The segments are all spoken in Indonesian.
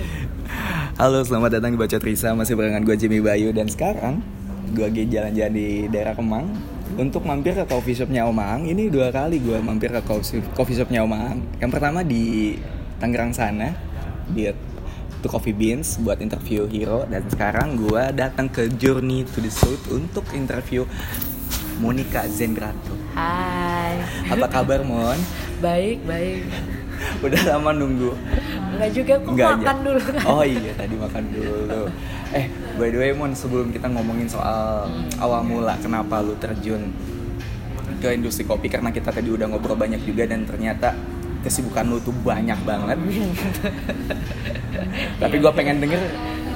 Halo, selamat datang di Bacot Risa Masih barengan gue Jimmy Bayu. Dan sekarang gue lagi jalan-jalan di daerah Kemang. Untuk mampir ke coffee shopnya Om Aang Ini dua kali gue mampir ke coffee shopnya Om Aang Yang pertama di Tangerang sana Di To Coffee Beans buat interview Hero. Dan sekarang gue datang ke Journey to the South Untuk interview Monica Zendrato Hai. Apa kabar Mon? Baik, baik. Udah lama nunggu Enggak juga aku Enggak makan aja. dulu kan. Oh iya tadi makan dulu. Eh by the way Mon sebelum kita ngomongin soal awal mula kenapa lu terjun ke industri kopi karena kita tadi udah ngobrol banyak juga dan ternyata kesibukan lu tuh banyak banget. Tapi gue pengen denger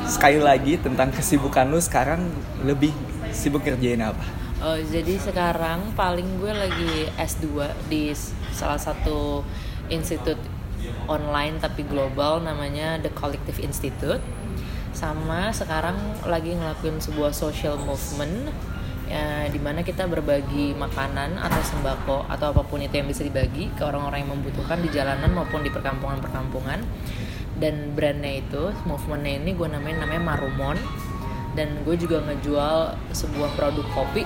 sekali lagi tentang kesibukan lu sekarang lebih sibuk kerjain apa? Oh, jadi sekarang paling gue lagi S2 di salah satu institut online tapi global namanya The Collective Institute. Sama sekarang lagi ngelakuin sebuah social movement ya, di mana kita berbagi makanan atau sembako atau apa pun itu yang bisa dibagi ke orang-orang yang membutuhkan di jalanan maupun di perkampungan-perkampungan. Dan brandnya itu, movementnya ini gue namain namanya Marumon dan gue juga ngejual sebuah produk kopi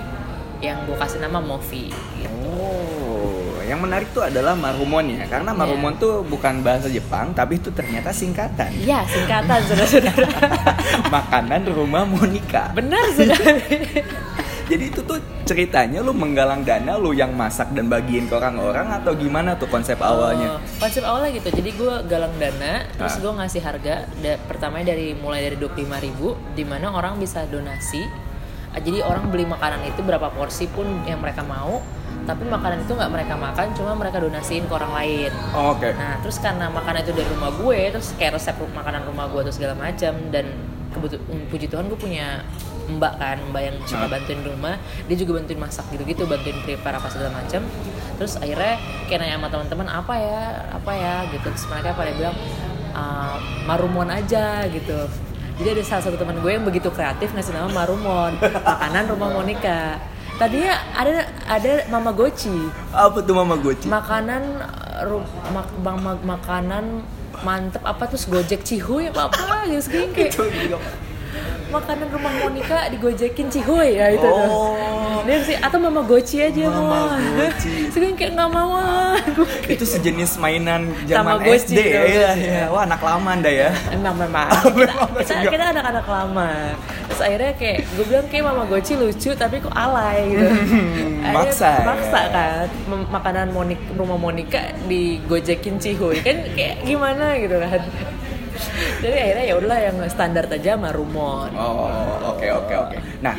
yang gue kasih nama Movi gitu. Oh, yang menarik tuh adalah Marumon ya, karena Marumon tuh bukan bahasa Jepang, tapi itu ternyata singkatan. Iya singkatan saudara-saudara. Makanan rumah Monica. Benar saudara. Jadi itu tuh ceritanya lu menggalang dana lu yang masak dan bagiin ke orang-orang atau gimana tuh konsep awalnya? Oh, konsep awalnya gitu. Jadi gue galang dana, terus Ah. gue ngasih harga. Da, pertamanya dari mulai dari 25.000 ribu, di mana orang bisa donasi. Ah, Jadi orang beli makanan itu berapa porsi pun yang mereka mau, tapi makanan itu nggak mereka makan, cuma mereka donasiin ke orang lain. Oh, Oke. Nah terus karena makanan itu dari rumah gue, terus kayak resep makanan rumah gue atau segala macam dan kebetulan puji Tuhan gue punya mbak kan, mbak yang suka Ah. bantuin rumah, dia juga bantuin masak gitu-gitu, bantuin prepare apa segala macam. Terus akhirnya kayak nanya sama teman-teman apa ya, apa ya gitu. Terus mereka pada bilang "Ah, marumon aja gitu. Jadi ada salah satu teman gue yang begitu kreatif ngasih nama marumon, makanan rumah Monica. Tadinya ada ada mama goci Apa tuh Mama Goci? makanan ru- mak- bang- mak- makanan mantep apa terus gojek cihuy apa apa gitu segini kayak. Makanan rumah Monica digojekin cihuy ya itu tuh. Oh. Dia sih atau mama goci aja Mama mau Goci. segini kayak nggak mau ah. Itu sejenis mainan zaman SD tuh. ya, ya. Wah, anak lama anda ya. emang memang kita, kita, kita anak-anak lama terus akhirnya kayak gue bilang kayak mama goci lucu tapi kok alay gitu maksa ya. maksa kan makanan Monik rumah Monica digojekin cihuy kan kayak gimana gitu kan jadi akhirnya ya udahlah yang standar aja sama Rumon Oh, oke oke oke. Nah,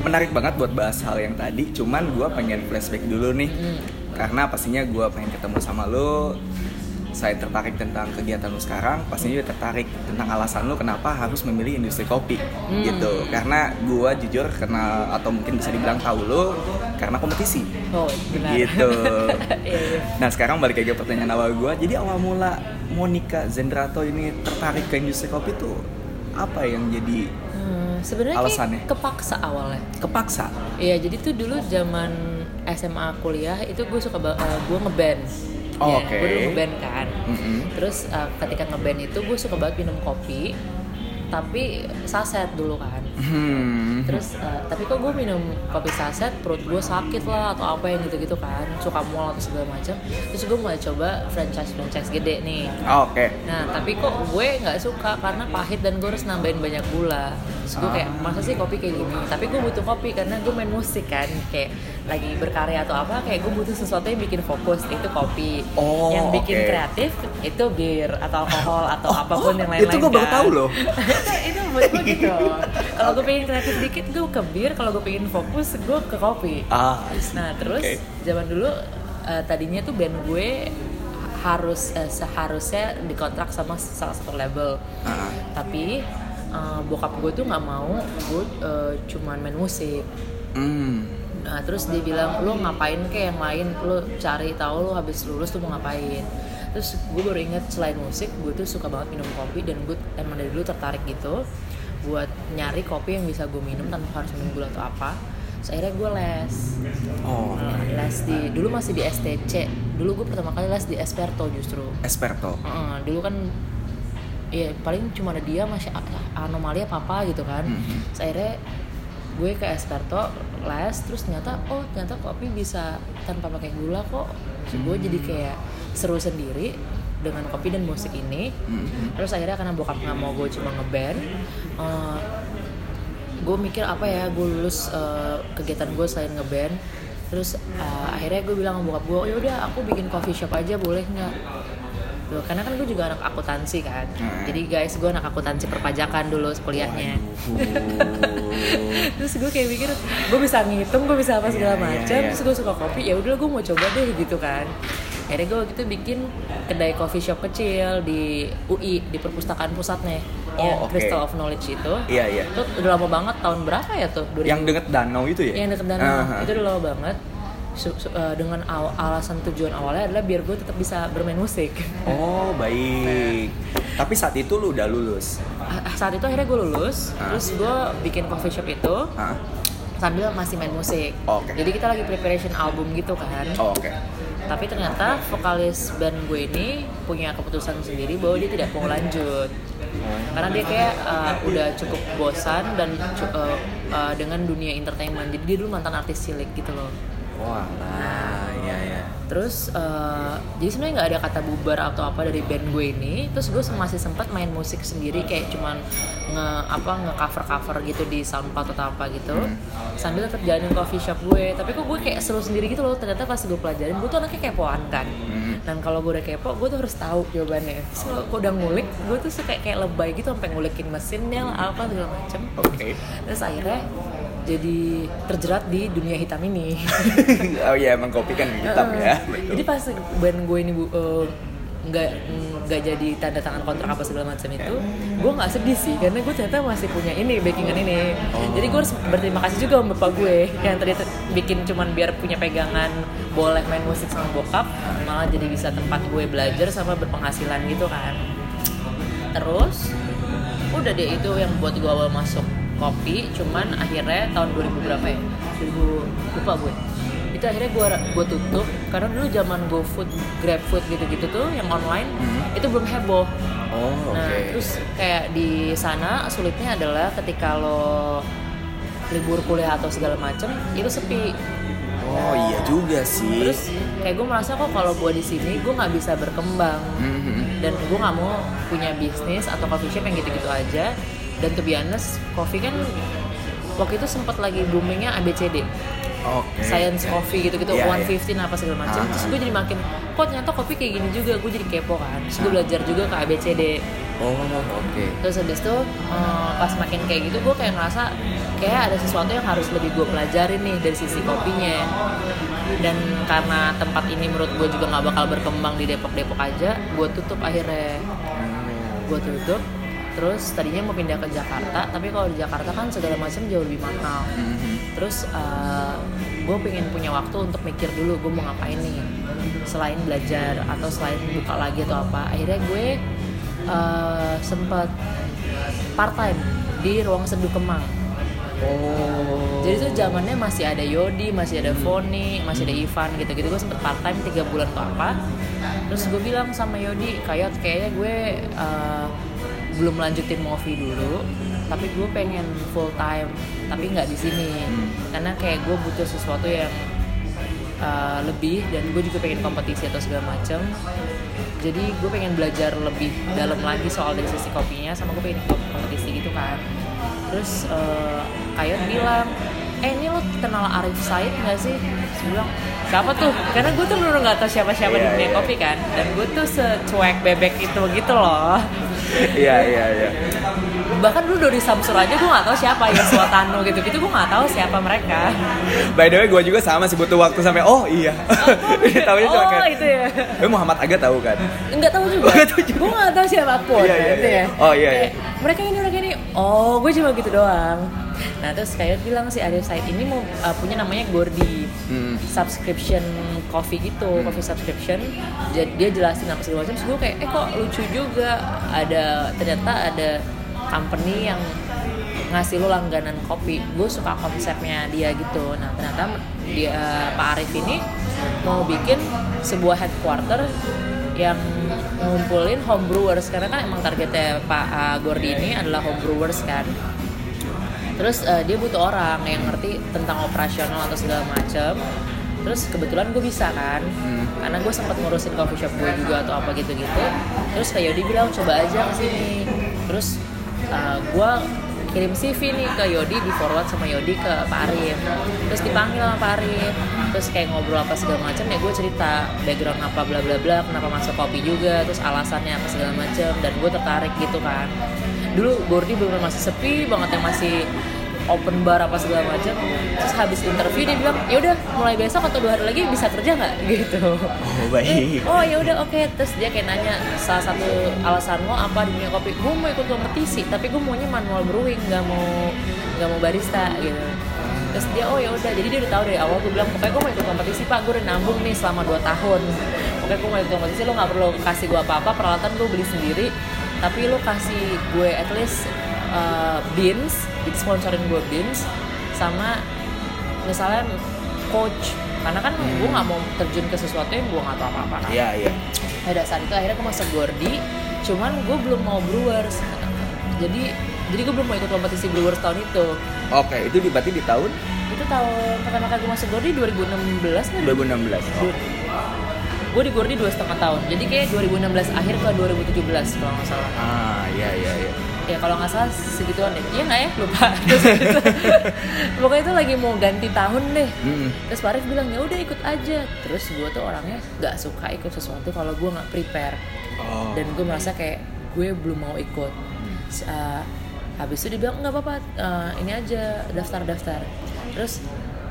menarik banget buat bahas hal yang tadi. Cuman gue pengen flashback dulu nih, Hmm. karena pastinya gue pengen ketemu sama lo. Saya tertarik tentang kegiatan lo sekarang, pastinya juga tertarik tentang alasan lo kenapa harus memilih industri kopi, Hmm. gitu. Karena gue jujur kenal atau mungkin bisa dibilang tahu lo karena kompetisi, oh benar gitu. Iya, iya. Nah sekarang balik lagi ke pertanyaan awal gue, jadi awal mula Monica Zendrato ini tertarik ke industri kopi tuh apa yang jadi Hmm, sebenarnya Alasannya? kepaksa awalnya kepaksa? Iya, jadi tuh dulu zaman SMA kuliah itu gue suka ba- eh, gue ngeband. Oh, Ya, oke. Gue dulu ngeband kan. Mm-mm. Terus eh, ketika ngeband itu gue suka banget minum kopi, tapi saset dulu kan. Hmm. Terus eh, tapi kok gue minum kopi saset perut gue sakit lah atau apa yang gitu-gitu kan, suka mual atau segala macam. Terus gue mulai coba franchise franchise gede nih. Oh, Oke. Nah, tapi kok gue nggak suka karena pahit dan gue harus nambahin banyak gula. Terus gue kayak, Ah. masa sih kopi kayak gini? Tapi gue butuh kopi karena gue main musik kan. Kayak lagi berkarya atau apa, kayak gue butuh sesuatu yang bikin fokus, itu kopi. Oh, yang bikin oke. kreatif, itu bir atau alkohol atau apa pun oh, yang lain-lain itu gue baru kan. tahu loh. itu, itu buat gue gitu. Kalau gue pengen kreatif dikit, gue ke bir. Kalau gue pengen fokus, gue ke kopi. Ah, Nah terus Oke. zaman dulu eh, tadinya tuh band gue harus eh, seharusnya dikontrak sama salah satu label. Ah. Tapi eh, bokap gue tuh nggak mau gue eh, cuman main musik. Hmm. Nah terus dia bilang lu ngapain kayak yang lain, lu cari tahu lu habis lulus tuh mau ngapain. Terus gue baru inget selain musik, gue tuh suka banget minum kopi dan gue emang dari dulu tertarik gitu buat nyari kopi yang bisa gue minum tanpa harus minum gula atau apa. Terus akhirnya gue les. Oh, les di dulu masih di STC. Dulu gue pertama kali les di Esperto justru. Esperto. Heeh, dulu kan ya paling cuma ada dia masih anomali apa apa gitu kan Mhm. Terus akhirnya gue ke Esperto les terus ternyata oh ternyata kopi bisa tanpa pakai gula kok Terus gue jadi kayak seru sendiri dengan kopi dan musik ini. Mhm. terus akhirnya karena bokap nggak mau gue cuma ngeband eh, gue mikir apa ya gue lulus eh, kegiatan gue selain ngeband. Terus eh, akhirnya gue bilang sama bokap gue ya udah aku bikin coffee shop aja boleh nggak? Loh, karena kan gue juga anak akuntansi kan. Hmm. jadi guys gue anak akuntansi perpajakan dulu kuliahnya. Terus gue kayak mikir gue bisa ngitung gue bisa apa segala Iya, iya, macam. iya. terus gue suka kopi ya udah gue mau coba deh gitu kan akhirnya gue waktu itu bikin kedai coffee shop kecil di UI di perpustakaan pusatnya Oh, ya oke. Crystal of Knowledge itu Iya, iya. itu udah lama banget tahun berapa ya tuh 2000 Yang deket danau itu ya? yang deket danau Aha. itu udah lama banget Su- su- eh, dengan aw- alasan tujuan awalnya adalah biar gue tetap bisa bermain musik Oh, baik. Tapi saat itu lu udah lulus. Ah, saat itu akhirnya gue lulus Ah. terus gue bikin coffee shop itu Hah? sambil masih main musik Oke. jadi kita lagi preparation album gitu kan Oh, oke. Tapi ternyata vokalis band gue ini punya keputusan sendiri bahwa dia tidak mau lanjut. Karena dia kayak uh, udah cukup bosan dan uh, uh, dengan dunia entertainment. Jadi dia dulu mantan artis cilik gitu loh. Wah, lah, ya ya. Terus uh, jadi sebenarnya nggak ada kata bubar atau apa dari band gue ini. Terus gue masih sempat main musik sendiri kayak cuman nge apa nge cover cover gitu di soundcloud atau apa gitu. Sambil tetap jalanin coffee shop gue. Tapi kok gue kayak seru sendiri gitu loh. Ternyata pas gue pelajarin gue tuh anaknya kepoan kan. Hmm. dan kalau gue udah kepo gue tuh harus tahu jawabannya. Terus kalau gue udah ngulik gue tuh suka kayak lebay gitu sampai ngulikin mesinnya lah apa segala macem. Oke. terus akhirnya jadi terjerat di dunia hitam ini oh iya, emang kopi kan hitam ya. Heeh. Jadi pas band gue ini bu, eh, nggak nggak jadi tanda tangan kontrak apa segala macam itu, gue nggak sedih sih karena gue ternyata masih punya ini backingan ini. Jadi gue harus berterima kasih juga sama bapak gue yang tadi bikin cuman biar punya pegangan boleh main musik sama bokap, malah jadi bisa tempat gue belajar sama berpenghasilan gitu kan. Terus udah deh itu yang buat gue awal masuk kopi cuman akhirnya tahun 2000 berapa ya 2000 lupa gue itu akhirnya gue gue tutup karena dulu zaman GoFood, GrabFood gitu-gitu tuh yang online Mhm. itu belum heboh. Oh. Nah terus kayak di sana sulitnya adalah ketika lo libur kuliah atau segala macem itu sepi. Oh iya juga sih. Terus kayak gue merasa kok kalau gue di sini gue nggak bisa berkembang Mhm. dan gue nggak mau punya bisnis atau coffee shop yang gitu-gitu aja dan to be honest coffee kan waktu itu sempat lagi boomingnya ABCD Oke. science coffee gitu-gitu Iya, 115 apa segala macam. Ah, terus ah. gue jadi makin kok ternyata kopi kayak gini juga gue jadi kepo kan. Terus gue belajar juga ke ABCD Oh, oke. terus habis itu eh, pas makin kayak gitu gue kayak ngerasa kayak ada sesuatu yang harus lebih gue pelajarin nih dari sisi kopinya. Dan karena tempat ini menurut gue juga nggak bakal berkembang di Depok-Depok aja gue tutup akhirnya. Gue tutup terus tadinya mau pindah ke Jakarta tapi kalau di Jakarta kan segala macam jauh lebih mahal. Mhm. terus gue pengen punya waktu untuk mikir dulu gue mau ngapain nih? Selain belajar atau selain buka lagi atau apa. Akhirnya gue uh, sempat part time di ruang seduh Kemang. Oh. jadi tuh zamannya masih ada Yodi masih ada Foni masih ada Ivan gitu gitu gue sempet part time tiga bulan atau apa. Terus gue bilang sama Yodi kayak kayaknya gue uh, belum lanjutin movie dulu tapi gue pengen full time tapi nggak di sini. Karena kayak gue butuh sesuatu yang uh, lebih dan gue juga pengen kompetisi atau segala macam jadi gue pengen belajar lebih dalam lagi soal dari sisi kopinya sama gue pengen ikut kompetisi gitu kan. Terus uh, Kayot bilang eh ini lo kenal Arif Said nggak sih? Terus gue bilang siapa tuh? Karena gue tuh bener nggak tahu siapa-siapa di Iya, dunia iya. kopi kan. Dan gue tuh secuek bebek itu gitu loh Iya, iya, iya. bahkan dulu dari Samsur aja gue nggak tahu siapa ya Suatano gitu gitu gue nggak tahu siapa mereka By the way, gue juga sama sih butuh waktu sampai oh iya. Cuma oh kayak itu ya Eh, Muhammad Aga tahu kan? nggak tahu juga Nggak tahu juga. gue nggak tahu siapa pun Iya, iya, gitu iya. ya Oh, iya, iya. mereka ini mereka ini oh gue cuma gitu doang nah terus kayak bilang si Arif Said ini mau uh, punya namanya Gordi Hmm. subscription coffee gitu coffee subscription. Jadi dia jelasin apa segala macam. Terus gue kayak eh kok lucu juga? Ada ternyata ada company yang ngasih lo langganan kopi. Gue suka konsepnya dia gitu. Nah ternyata dia Pak Arif ini mau bikin sebuah headquarter yang ngumpulin home brewers karena kan emang targetnya Pak uh, Gordi ini adalah home brewers kan terus uh, dia butuh orang yang ngerti tentang operasional atau segala macem. Terus kebetulan gue bisa kan? Hmm. karena gue sempat ngurusin coffee shop gue juga atau apa gitu-gitu. Terus kayak Yodi bilang coba aja ke sini. Terus uh, gue kirim CV nih ke Yodi di forward sama Yodi ke Pak Arif. Terus dipanggil sama Pak Arif. Terus kayak ngobrol apa segala macam ya gue cerita background apa bla bla bla kenapa masuk kopi juga terus alasannya apa segala macam dan gue tertarik gitu kan dulu Gordi belum masih sepi banget yang masih open bar apa segala macam. Terus habis interview dia bilang ya udah mulai besok atau dua hari lagi bisa kerja nggak? Gitu. Oh baik. oh ya udah oke. Terus dia kayak nanya salah satu alasan lo apa di dunia kopi? Gue mau ikut kompetisi tapi gue maunya manual brewing nggak mau nggak mau barista gitu. Terus dia oh ya udah. Jadi dia udah tahu dari awal gue bilang pokoknya gue mau ikut kompetisi pak. Gue udah nabung nih selama 2 tahun. Pokoknya gue mau ikut kompetisi lo nggak perlu kasih gue apa apa peralatan gue beli sendiri tapi lo kasih gue at least uh, beans sponsorin gue beans sama misalnya coach. Karena kan gue nggak mau terjun ke sesuatu yang gue nggak tahu apa apa kan. Iya iya. pada saat itu akhirnya gue masuk Gordi cuman gue belum mau Brewers. Jadi jadi gue belum mau ikut kompetisi Brewers tahun itu. Oke, itu di berarti di tahun? Itu tahun pertama kali gue masuk Gordi 2016 kan? 2016. Oh. Gue di Gordi dua setengah tahun. Jadi kayak 2016 akhir ke 2017 kalau nggak salah. Ah, iya iya iya. ya kalau nggak salah segituan deh. Iya nggak ya? Lupa. Terus pokoknya itu lagi mau ganti tahun deh. Hmm. terus Pak Arif bilang ya udah ikut aja. Terus gue tuh orangnya nggak suka ikut sesuatu kalau gue nggak prepare. Oh. dan gue merasa kayak gue belum mau ikut. Uh, habis itu dia bilang nggak apa-apa uh, ini aja daftar daftar terus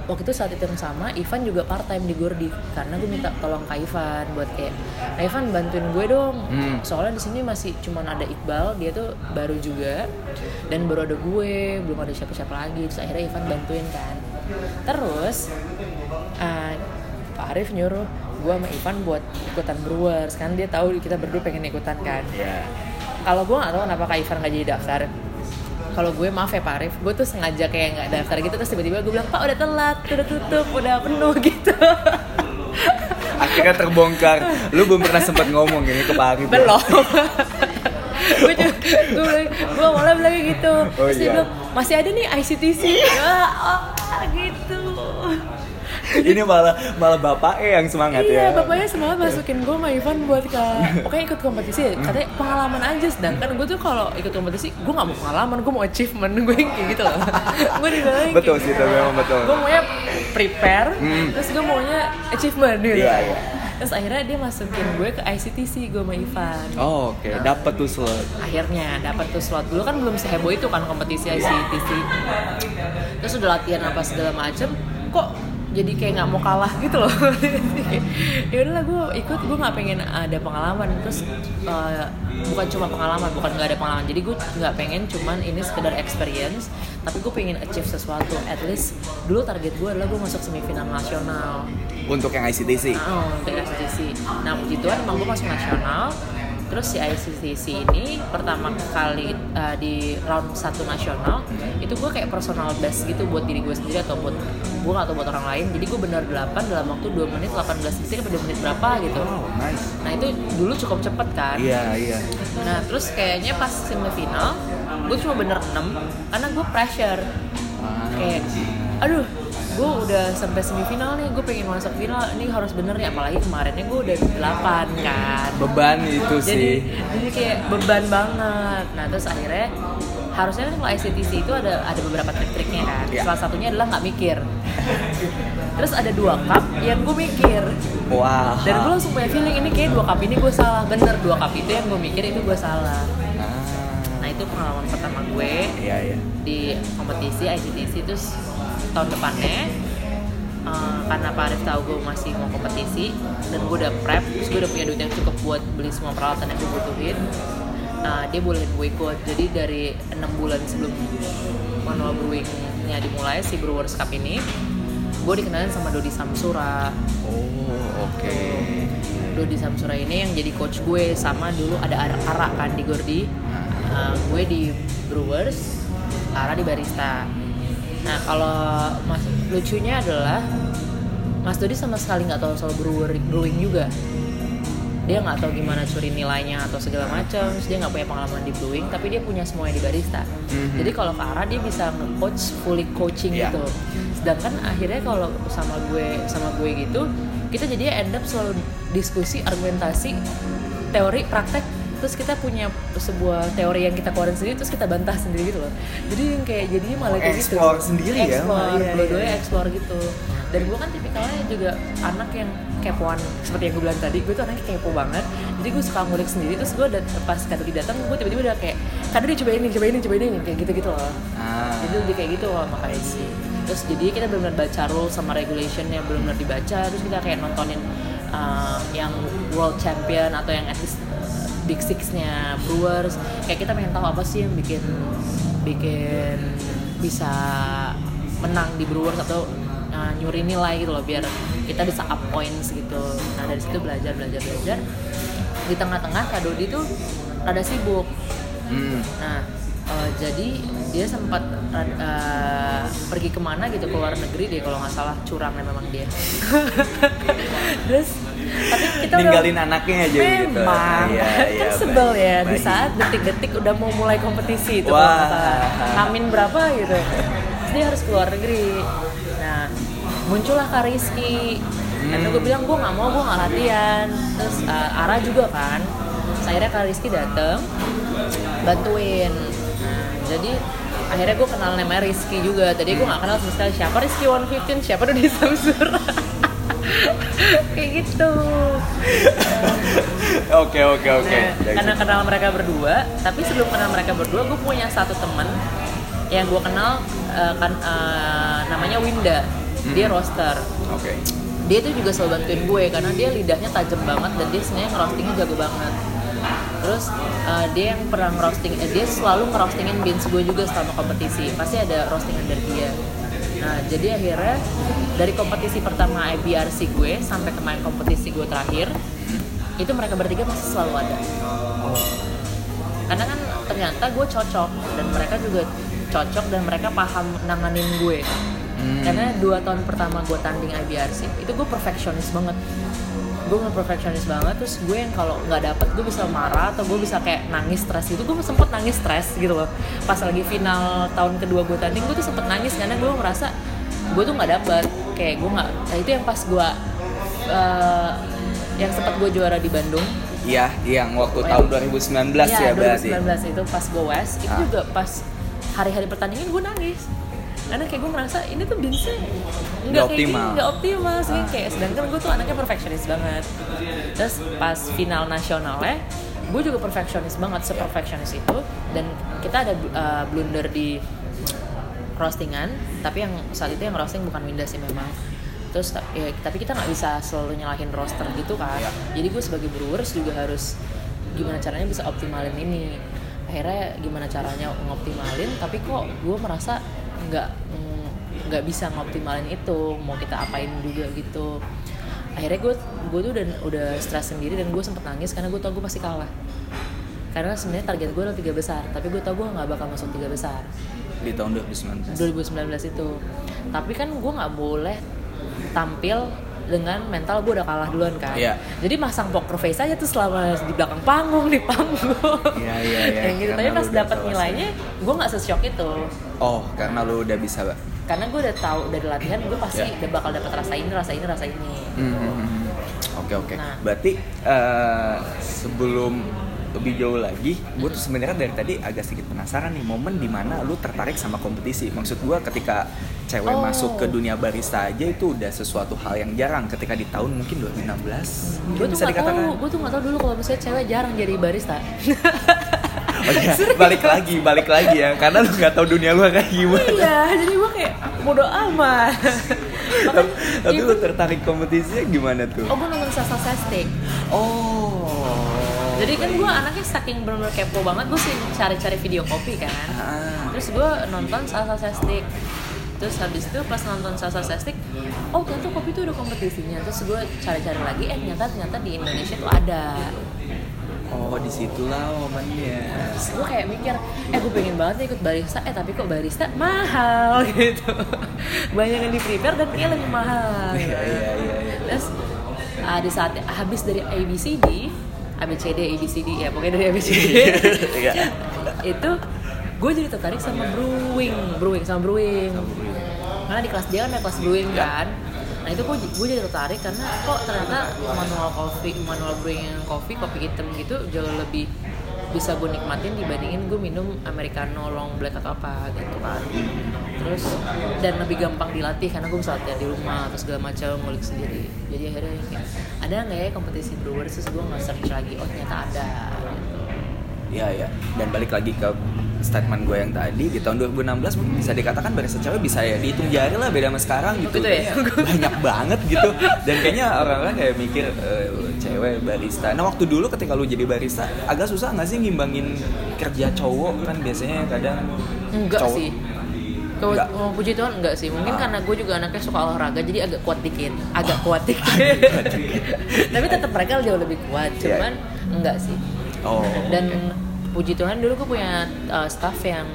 waktu itu saat itu yang sama Ivan juga part time di Gordi karena gue minta tolong Kak Ivan buat kayak Kak Ivan bantuin gue dong. Hmm. soalnya di sini masih cuman ada Iqbal dia tuh baru juga dan baru ada gue belum ada siapa-siapa lagi. Terus akhirnya Ivan bantuin kan. Terus uh, Pak Arif nyuruh gue sama Ivan buat ikutan Brewers. Kan dia tahu kita berdua pengen ikutan kan. Iya. kalau gue nggak tahu kenapa Kak Ivan nggak jadi daftar kalau gue maaf ya Pak Arif gue tuh sengaja kayak nggak daftar gitu terus tiba-tiba gue bilang Pak udah telat udah tutup udah penuh gitu Akhirnya terbongkar. Lu belum pernah sempat ngomong ini ke Pak Arif. ya? belum gue juga gue gue awalnya bilang gitu Oh, terus dia iya. bilang masih ada nih ICTC Wah, oh, gitu Ini malah malah bapaknya yang semangat iya ya. bapaknya semangat masukin gue sama Ivan buat ke pokoknya ikut kompetisi katanya pengalaman aja sedangkan gue tuh kalau ikut kompetisi gue nggak mau pengalaman gue mau achievement gue kayak gitu loh gue dibilangin Betul sih, itu memang betul. gue maunya prepare Hmm. terus gue maunya achievement gitu Iya, iya. terus akhirnya dia masukin gue ke ICTC gue sama Ivan Oh, oke. Dapat tuh slot. akhirnya dapat tuh slot dulu kan belum seheboh itu kan kompetisi ICTC terus udah latihan apa segala macem kok jadi kayak nggak mau kalah gitu loh ya udahlah gue ikut gue nggak pengen ada pengalaman terus eh, bukan cuma pengalaman bukan nggak ada pengalaman jadi gue nggak pengen cuman ini sekedar experience tapi gue pengen achieve sesuatu at least dulu target gue adalah gue masuk semifinal nasional Untuk yang ICTC. Oh, dari ICTC. Nah, puji Tuhan emang gue masuk nasional. Terus si ICTC ini pertama kali uh, di round satu nasional itu gue kayak personal best gitu buat diri gue sendiri atau buat gue atau buat orang lain. Jadi gue benar 8 dalam waktu 2 menit 18 detik atau 2 menit berapa gitu. Oh, nice. Nah itu dulu cukup cepet kan. Iya, iya. Nah terus kayaknya pas semifinal gue cuma bener 6 karena gue pressure kayak aduh gue udah sampai semifinal nih gue pengen masuk final ini harus bener nih apalagi kemarinnya gue udah 8 kan Beban itu jadi sih. jadi kayak beban banget nah terus akhirnya harusnya kan kalau ICTC itu ada ada beberapa trik-triknya kan Iya. salah satunya adalah nggak mikir terus ada dua cup yang gue mikir Wah. dan gue langsung punya feeling ini kayak dua cup ini gue salah bener dua cup itu yang gue mikir itu gue salah Ah. nah itu pengalaman pertama gue Iya, iya. di kompetisi ICTC terus tahun depannya. Eh, karena Pak Arif tahu gue masih mau kompetisi dan gue udah prep terus gue udah punya duit yang cukup buat beli semua peralatan yang gue butuhin. Nah, dia bolehin gue ikut. Jadi dari enam bulan sebelum manual brewingnya dimulai si Brewers Cup ini gue dikenalin sama Dodi Samsura. Oh, oke. Dodi Samsura ini yang jadi coach gue sama dulu ada Ara, Ara kan di Gordi. Uh, gue di Brewers Ara di Barista nah kalau mas lucunya adalah Mas Dodi sama sekali nggak tahu soal brewer, brewing juga. Dia nggak tahu gimana curi nilainya atau segala macam. Dia nggak punya pengalaman di brewing tapi dia punya semuanya di barista. Mhm. jadi kalau ke arah dia bisa nge-coach fully coaching Iya. gitu. Sedangkan akhirnya kalau sama gue sama gue gitu kita jadi end up selalu diskusi argumentasi teori praktek terus kita punya sebuah teori yang kita keluarin sendiri terus kita bantah sendiri gitu loh jadi yang kayak jadinya malah kayak gitu Explore sendiri ya? explore Iya, iya, dua-duanya iya. explore gitu dan gue kan tipikalnya juga anak yang kepoan seperti yang gue bilang tadi gue tuh anaknya kepo banget jadi gue suka ngulik sendiri terus gue dat- pas Kaduri datang gue tiba-tiba udah kayak Kaduri coba ini coba ini coba ini kayak gitu gitu loh Ah. jadi lebih kayak gitu loh makanya sih terus jadi kita benar-benar baca rules sama regulationnya benar-benar dibaca terus kita kayak nontonin uh, yang world champion atau yang at least big six-nya Brewers. Kayak kita pengen tahu apa sih yang bikin bikin bisa menang di Brewers atau uh, nyuri nilai gitu loh biar kita bisa up points gitu. Nah dari situ belajar belajar belajar. Di tengah-tengah Kak Dodi tuh rada sibuk. Hmm. Nah, eh, jadi dia sempat eh, pergi ke mana gitu ke luar negeri deh kalau nggak salah. Curangnya memang dia. Terus tapi kita udah- Ninggalin anaknya aja gitu. Memang, Iya, kan iya, sebel baik, ya di saat detik-detik udah mau mulai kompetisi itu. Hamin berapa gitu. Terus dia harus keluar negeri. Nah, muncullah Kak Rizky. Dan Hmm. gue bilang gue nggak mau, gue nggak latihan. Terus eh, Ara juga kan. Terus akhirnya Kak Rizky dateng bantuin. Nah, jadi akhirnya gue kenal namanya Rizky juga. Tadi gue nggak kenal sama sekali siapa Rizky 115, siapa Dodi Samsur. Kayak gitu. Oke oke oke. Nah, karena kenal mereka berdua, tapi sebelum kenal mereka berdua, gue punya satu temen yang gue kenal eh, kan eh, namanya Winda. Dia Hmm. roaster. Oke. Dia tuh juga selalu bantuin gue karena dia lidahnya tajam banget dan dia sebenarnya ngerostingnya jago banget. Terus eh, dia yang pernah ngerosting, eh, dia selalu ngerostingin beans gue juga selama kompetisi. Pasti ada roastingan dari dia. Nah, jadi akhirnya dari kompetisi pertama IBRC gue sampai kemarin kompetisi gue terakhir, itu mereka bertiga masih selalu ada. Karena kan ternyata gue cocok dan mereka juga cocok dan mereka paham nanganin gue. Hmm. Karena dua tahun pertama gue tanding IBRC itu gue perfeksionis banget. Gue nggak perfeksionis banget, terus gue yang kalau nggak dapet gue bisa marah atau gue bisa kayak nangis stres gitu. Gue sempet nangis stres gitu loh. Pas lagi final tahun kedua gue tanding, gue tuh sempet nangis karena gue merasa gue tuh nggak dapet. Kayak gue nggak. Nah itu yang pas gue eh, yang sempat gue juara di Bandung Iya, yang waktu tahun 2019 ya, Iya, berarti. 2019 itu pas gue West itu Ah. juga pas hari-hari pertandingan gue nangis karena kayak gue ngerasa ini tuh binsnya nggak kayak gini, optimal. nggak optimal sih Ah. kayak sedangkan gue tuh anaknya perfeksionis banget terus pas final nasionalnya gue juga perfeksionis banget seperfeksionis itu dan kita ada uh, blunder di roastingan tapi yang saat itu yang roasting bukan Winda sih memang terus ya, tapi kita nggak bisa selalu nyalahin roster gitu kan Iya. jadi gue sebagai brewers juga harus gimana caranya bisa optimalin ini akhirnya gimana caranya ngoptimalin tapi kok gue merasa nggak mm, nggak bisa ngoptimalin itu mau kita apain juga gitu. Akhirnya gue gue tuh udah udah stres sendiri dan gue sempet nangis karena gue tau gue pasti kalah. Karena sebenarnya target gue adalah tiga besar tapi gue tau gue nggak bakal masuk tiga besar. Di tahun 2019. 2019 itu. Tapi kan gue nggak boleh tampil dengan mental gue udah kalah duluan kan Iya. jadi masang poker face aja tuh selama di belakang panggung di panggung Iya, iya, iya. Kayak gitu tapi Karena pas lu udah dapat tahu nilainya gue nggak seshock itu Oh, karena lu udah bisa, Mbak. karena gue udah tahu dari latihan gue pasti Iya. udah bakal dapat rasa ini rasa ini rasa ini Hmm, hmm, hmm. Oke oke. Nah. Berarti eh, sebelum lebih jauh lagi, gue tuh sebenarnya dari tadi agak sedikit penasaran nih momen di mana lu tertarik sama kompetisi. Maksud gue ketika cewek Oh. masuk ke dunia barista aja itu udah sesuatu hal yang jarang. Ketika di tahun mungkin 2016, gue tuh bisa dikatakan. gue tuh nggak tahu dulu kalau misalnya cewek jarang jadi barista Oh iya, balik lagi, balik lagi ya. Karena lu nggak tahu dunia luar kayak gimana. iya jadi gue kayak bodo amat Tapi, tapi lu tertarik kompetisinya gimana tuh? oh gue nonton Sasa Sestik Oh. Jadi kan gue anaknya saking bener-bener kepo banget, gue sih cari-cari video kopi kan. Ah. Terus gue nonton Salsa Sestik. Terus habis itu pas nonton Salsa Sestik, oh ternyata kopi itu udah kompetisinya. Terus gue cari-cari lagi, eh ternyata ternyata di Indonesia tuh ada. Oh, di situlah momennya. Terus gue kayak mikir, eh gue pengen banget nih ikut barista, eh tapi kok barista mahal gitu. Banyak yang di prepare dan kayaknya lebih mahal. Iya, gitu. iya, iya, iya. Terus uh, di saat habis dari ABCD ABCD ABCD ya pokoknya dari ABCD Iya. itu gue jadi tertarik sama brewing brewing sama brewing karena di kelas dia kan ada kelas brewing Ya. kan nah itu gue gue jadi tertarik karena kok ternyata manual coffee manual brewing coffee kopi hitam gitu jauh lebih bisa gue nikmatin dibandingin gue minum americano long black atau apa gitu kan terus dan lebih gampang dilatih karena gue bisa latihan di rumah terus segala macam ngulik sendiri jadi akhirnya kayak ada nggak ya kompetisi brewers terus gue nggak search lagi oh ternyata ada gitu. Iya ya. Dan balik lagi ke statement gue yang tadi di tahun 2016 mungkin bisa dikatakan barista cewek bisa ya dihitung jari lah beda sama sekarang gitu. gitu ya? Banyak banget gitu. Dan kayaknya orang-orang kayak mikir eh, cewek barista. Nah waktu dulu ketika lu jadi barista agak susah nggak sih ngimbangin kerja cowok kan biasanya kadang Enggak cowok- sih. Kalau Enggak. mau puji Tuhan enggak sih. Mungkin Ah. karena gue juga anaknya suka olahraga jadi agak kuat dikit. Agak kuat dikit. Tapi tetap mereka jauh lebih kuat. Iya. Cuman enggak sih. Oh. Dan puji Tuhan dulu gue punya uh, staff yang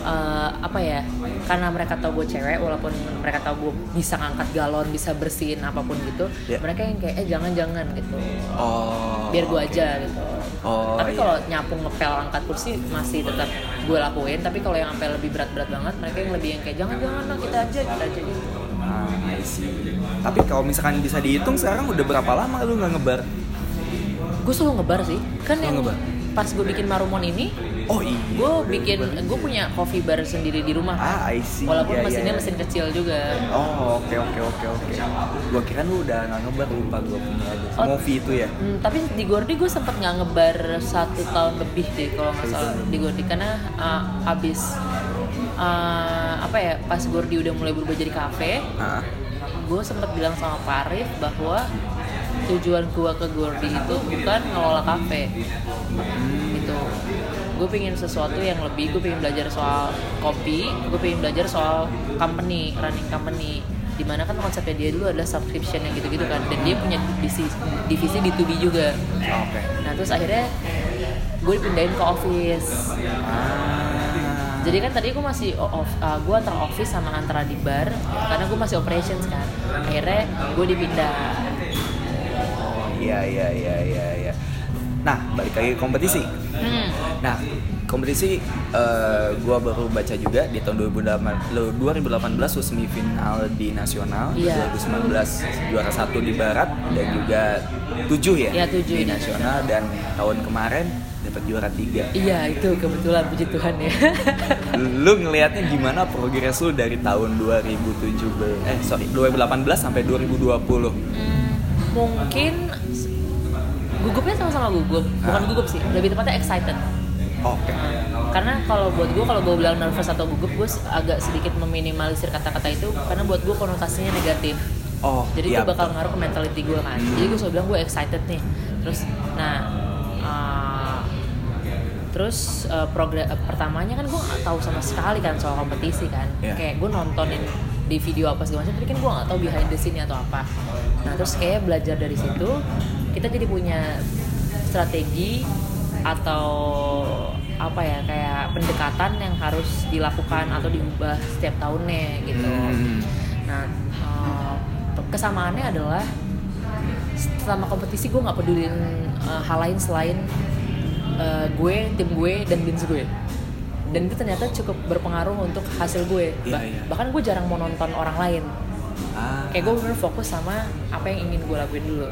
uh, apa ya karena mereka tahu gue cewek walaupun mereka tahu gue bisa ngangkat galon bisa bersihin apa pun gitu Iya. mereka yang kayak eh jangan jangan gitu Oh. biar gue oke. aja gitu Oh, tapi iya. kalau nyapu ngepel angkat kursi masih tetap gue lakuin tapi kalau yang sampai lebih berat-berat banget mereka yang lebih yang kayak jangan jangan lah kita aja kita aja gitu Ah, I see. Tapi kalau misalkan bisa dihitung sekarang udah berapa lama lu nggak ngebar? gue selalu ngebar sih kan Selalu yang ngebar? Pas gue bikin marumon ini Oh iya. gue bikin gue punya coffee bar sendiri di rumah Ah, I see. walaupun Iya, iya, mesinnya iya. mesin kecil juga Oh oke oke oke oke. Gua kira lu udah nggak ngebar lupa gua punya. Oh. Movie itu ya. Hmm, tapi di Gordi gue sempet nggak ngebar satu tahun lebih deh kalau nggak salah di Gordi karena uh, abis uh, apa ya pas Gordi udah mulai berubah jadi kafe Ah. gue sempet bilang sama Pak Arif bahwa tujuan gue ke Gordi itu bukan ngelola kafe. Gitu. Gue pengen sesuatu yang lebih gue pengen belajar soal kopi gue pengen belajar soal company running company. Di mana kan konsepnya dia dulu adalah subscription yang gitu-gitu kan. Dan dia punya divisi divisi D2B juga. Oke. nah terus akhirnya gue dipindahin ke office. Ah. jadi kan tadi gue masih off, gue antara office sama antara di bar karena gue masih operations kan. Akhirnya gue dipindah iya iya iya iya iya. Nah balik lagi ke kompetisi. hmm. Nah kompetisi eh, gua baru baca juga di tahun 2018 lo- 2018 lu semifinal di nasional, Iya. 2019 juara satu di barat dan juga tujuh ya, Iya, tujuh di di nasional dan tahun kemarin dapat juara tiga. iya itu kebetulan puji Tuhan ya lu ngelihatnya gimana progres lu dari tahun 2017 eh sorry 2018 sampai 2020 Hmm, mungkin gugupnya sama-sama gugup. Bukan gugup sih lebih tepatnya excited. Oke. Karena kalau buat gue kalau gue bilang nervous atau gugup gue agak sedikit meminimalisir kata-kata itu karena buat gue konotasinya negatif. Oh jadi iya, itu bakal betul. ngaruh ke mentality gue kan. Jadi gue selalu bilang gue excited nih. Terus nah uh, terus uh, progres uh, pertamanya kan gue nggak tahu sama sekali kan soal kompetisi kan. Iya. kayak gue nontonin di video apa segala macam tapi kan gue nggak tahu behind the scene atau apa. Nah terus kayak belajar dari situ kita jadi punya strategi atau apa ya kayak pendekatan yang harus dilakukan atau diubah setiap tahunnya gitu Hmm. Nah, eh, kesamaannya adalah selama kompetisi gue nggak pedulin eh, hal lain selain eh, gue, tim gue, dan bins gue. Dan itu ternyata cukup berpengaruh untuk hasil gue. Iya, Bah- iya. Bahkan gue jarang mau nonton orang lain. ah, Kayak gue bener fokus sama apa yang ingin gue lakuin dulu.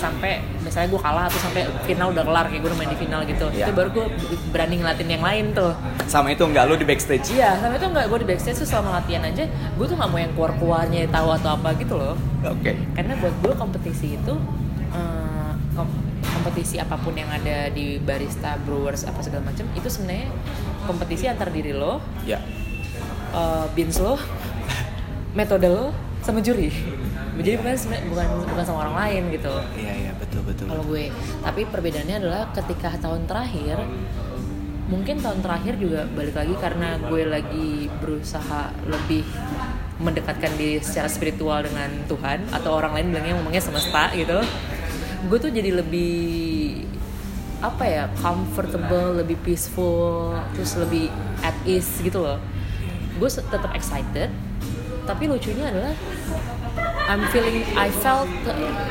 Sampai misalnya gue kalah atau sampai final udah kelar kayak gue udah main di final gitu. Iya. Itu baru gue berani ngelatin yang lain tuh. sama itu nggak lu di backstage Iya, sama itu nggak gue di backstage tuh selama latihan aja, gue tuh nggak mau yang keluar-keluarnya tahu atau apa gitu loh. oke Karena buat gue kompetisi itu kom- kompetisi apa pun yang ada di barista, brewers apa segala macam itu sebenarnya kompetisi antar diri lo, ya eh, bins lo, metode lo, sama juri. Jadi bukan bukan bukan sama orang lain gitu. Iya iya betul betul kalau gue. Tapi perbedaannya adalah ketika tahun terakhir mungkin tahun terakhir juga balik lagi karena gue lagi berusaha lebih mendekatkan diri secara spiritual dengan Tuhan atau orang lain bilangnya ngomongnya semesta gitu. Gue tuh jadi lebih apa ya comfortable lebih peaceful terus lebih at ease gitu loh. Gue tetap excited tapi lucunya adalah I'm feeling I felt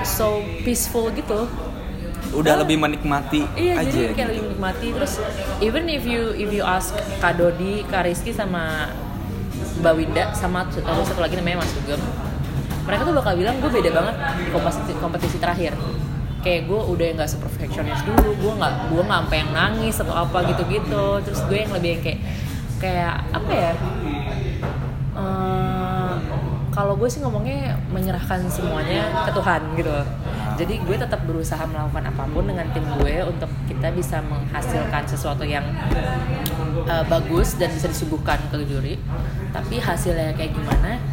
so peaceful gitu Udah Oh. lebih menikmati Iya aja. jadi kayak gitu. lebih menikmati terus even if you if you ask Kak Dodi, Kak Rizky sama Mbak Winda sama ada satu lagi namanya Mas Sugeng mereka tuh bakal bilang gue beda banget di kompetisi, kompetisi terakhir kayak gue udah nggak seperfectionist dulu gue nggak gue nggak sampai yang nangis atau apa gitu-gitu terus gue yang lebih yang kayak kayak apa ya eh, kalau gue sih ngomongnya menyerahkan semuanya ke Tuhan gitu loh. Jadi gue tetap berusaha melakukan apa pun dengan tim gue untuk kita bisa menghasilkan sesuatu yang uh, bagus dan bisa disuguhkan ke juri. Tapi hasilnya kayak gimana,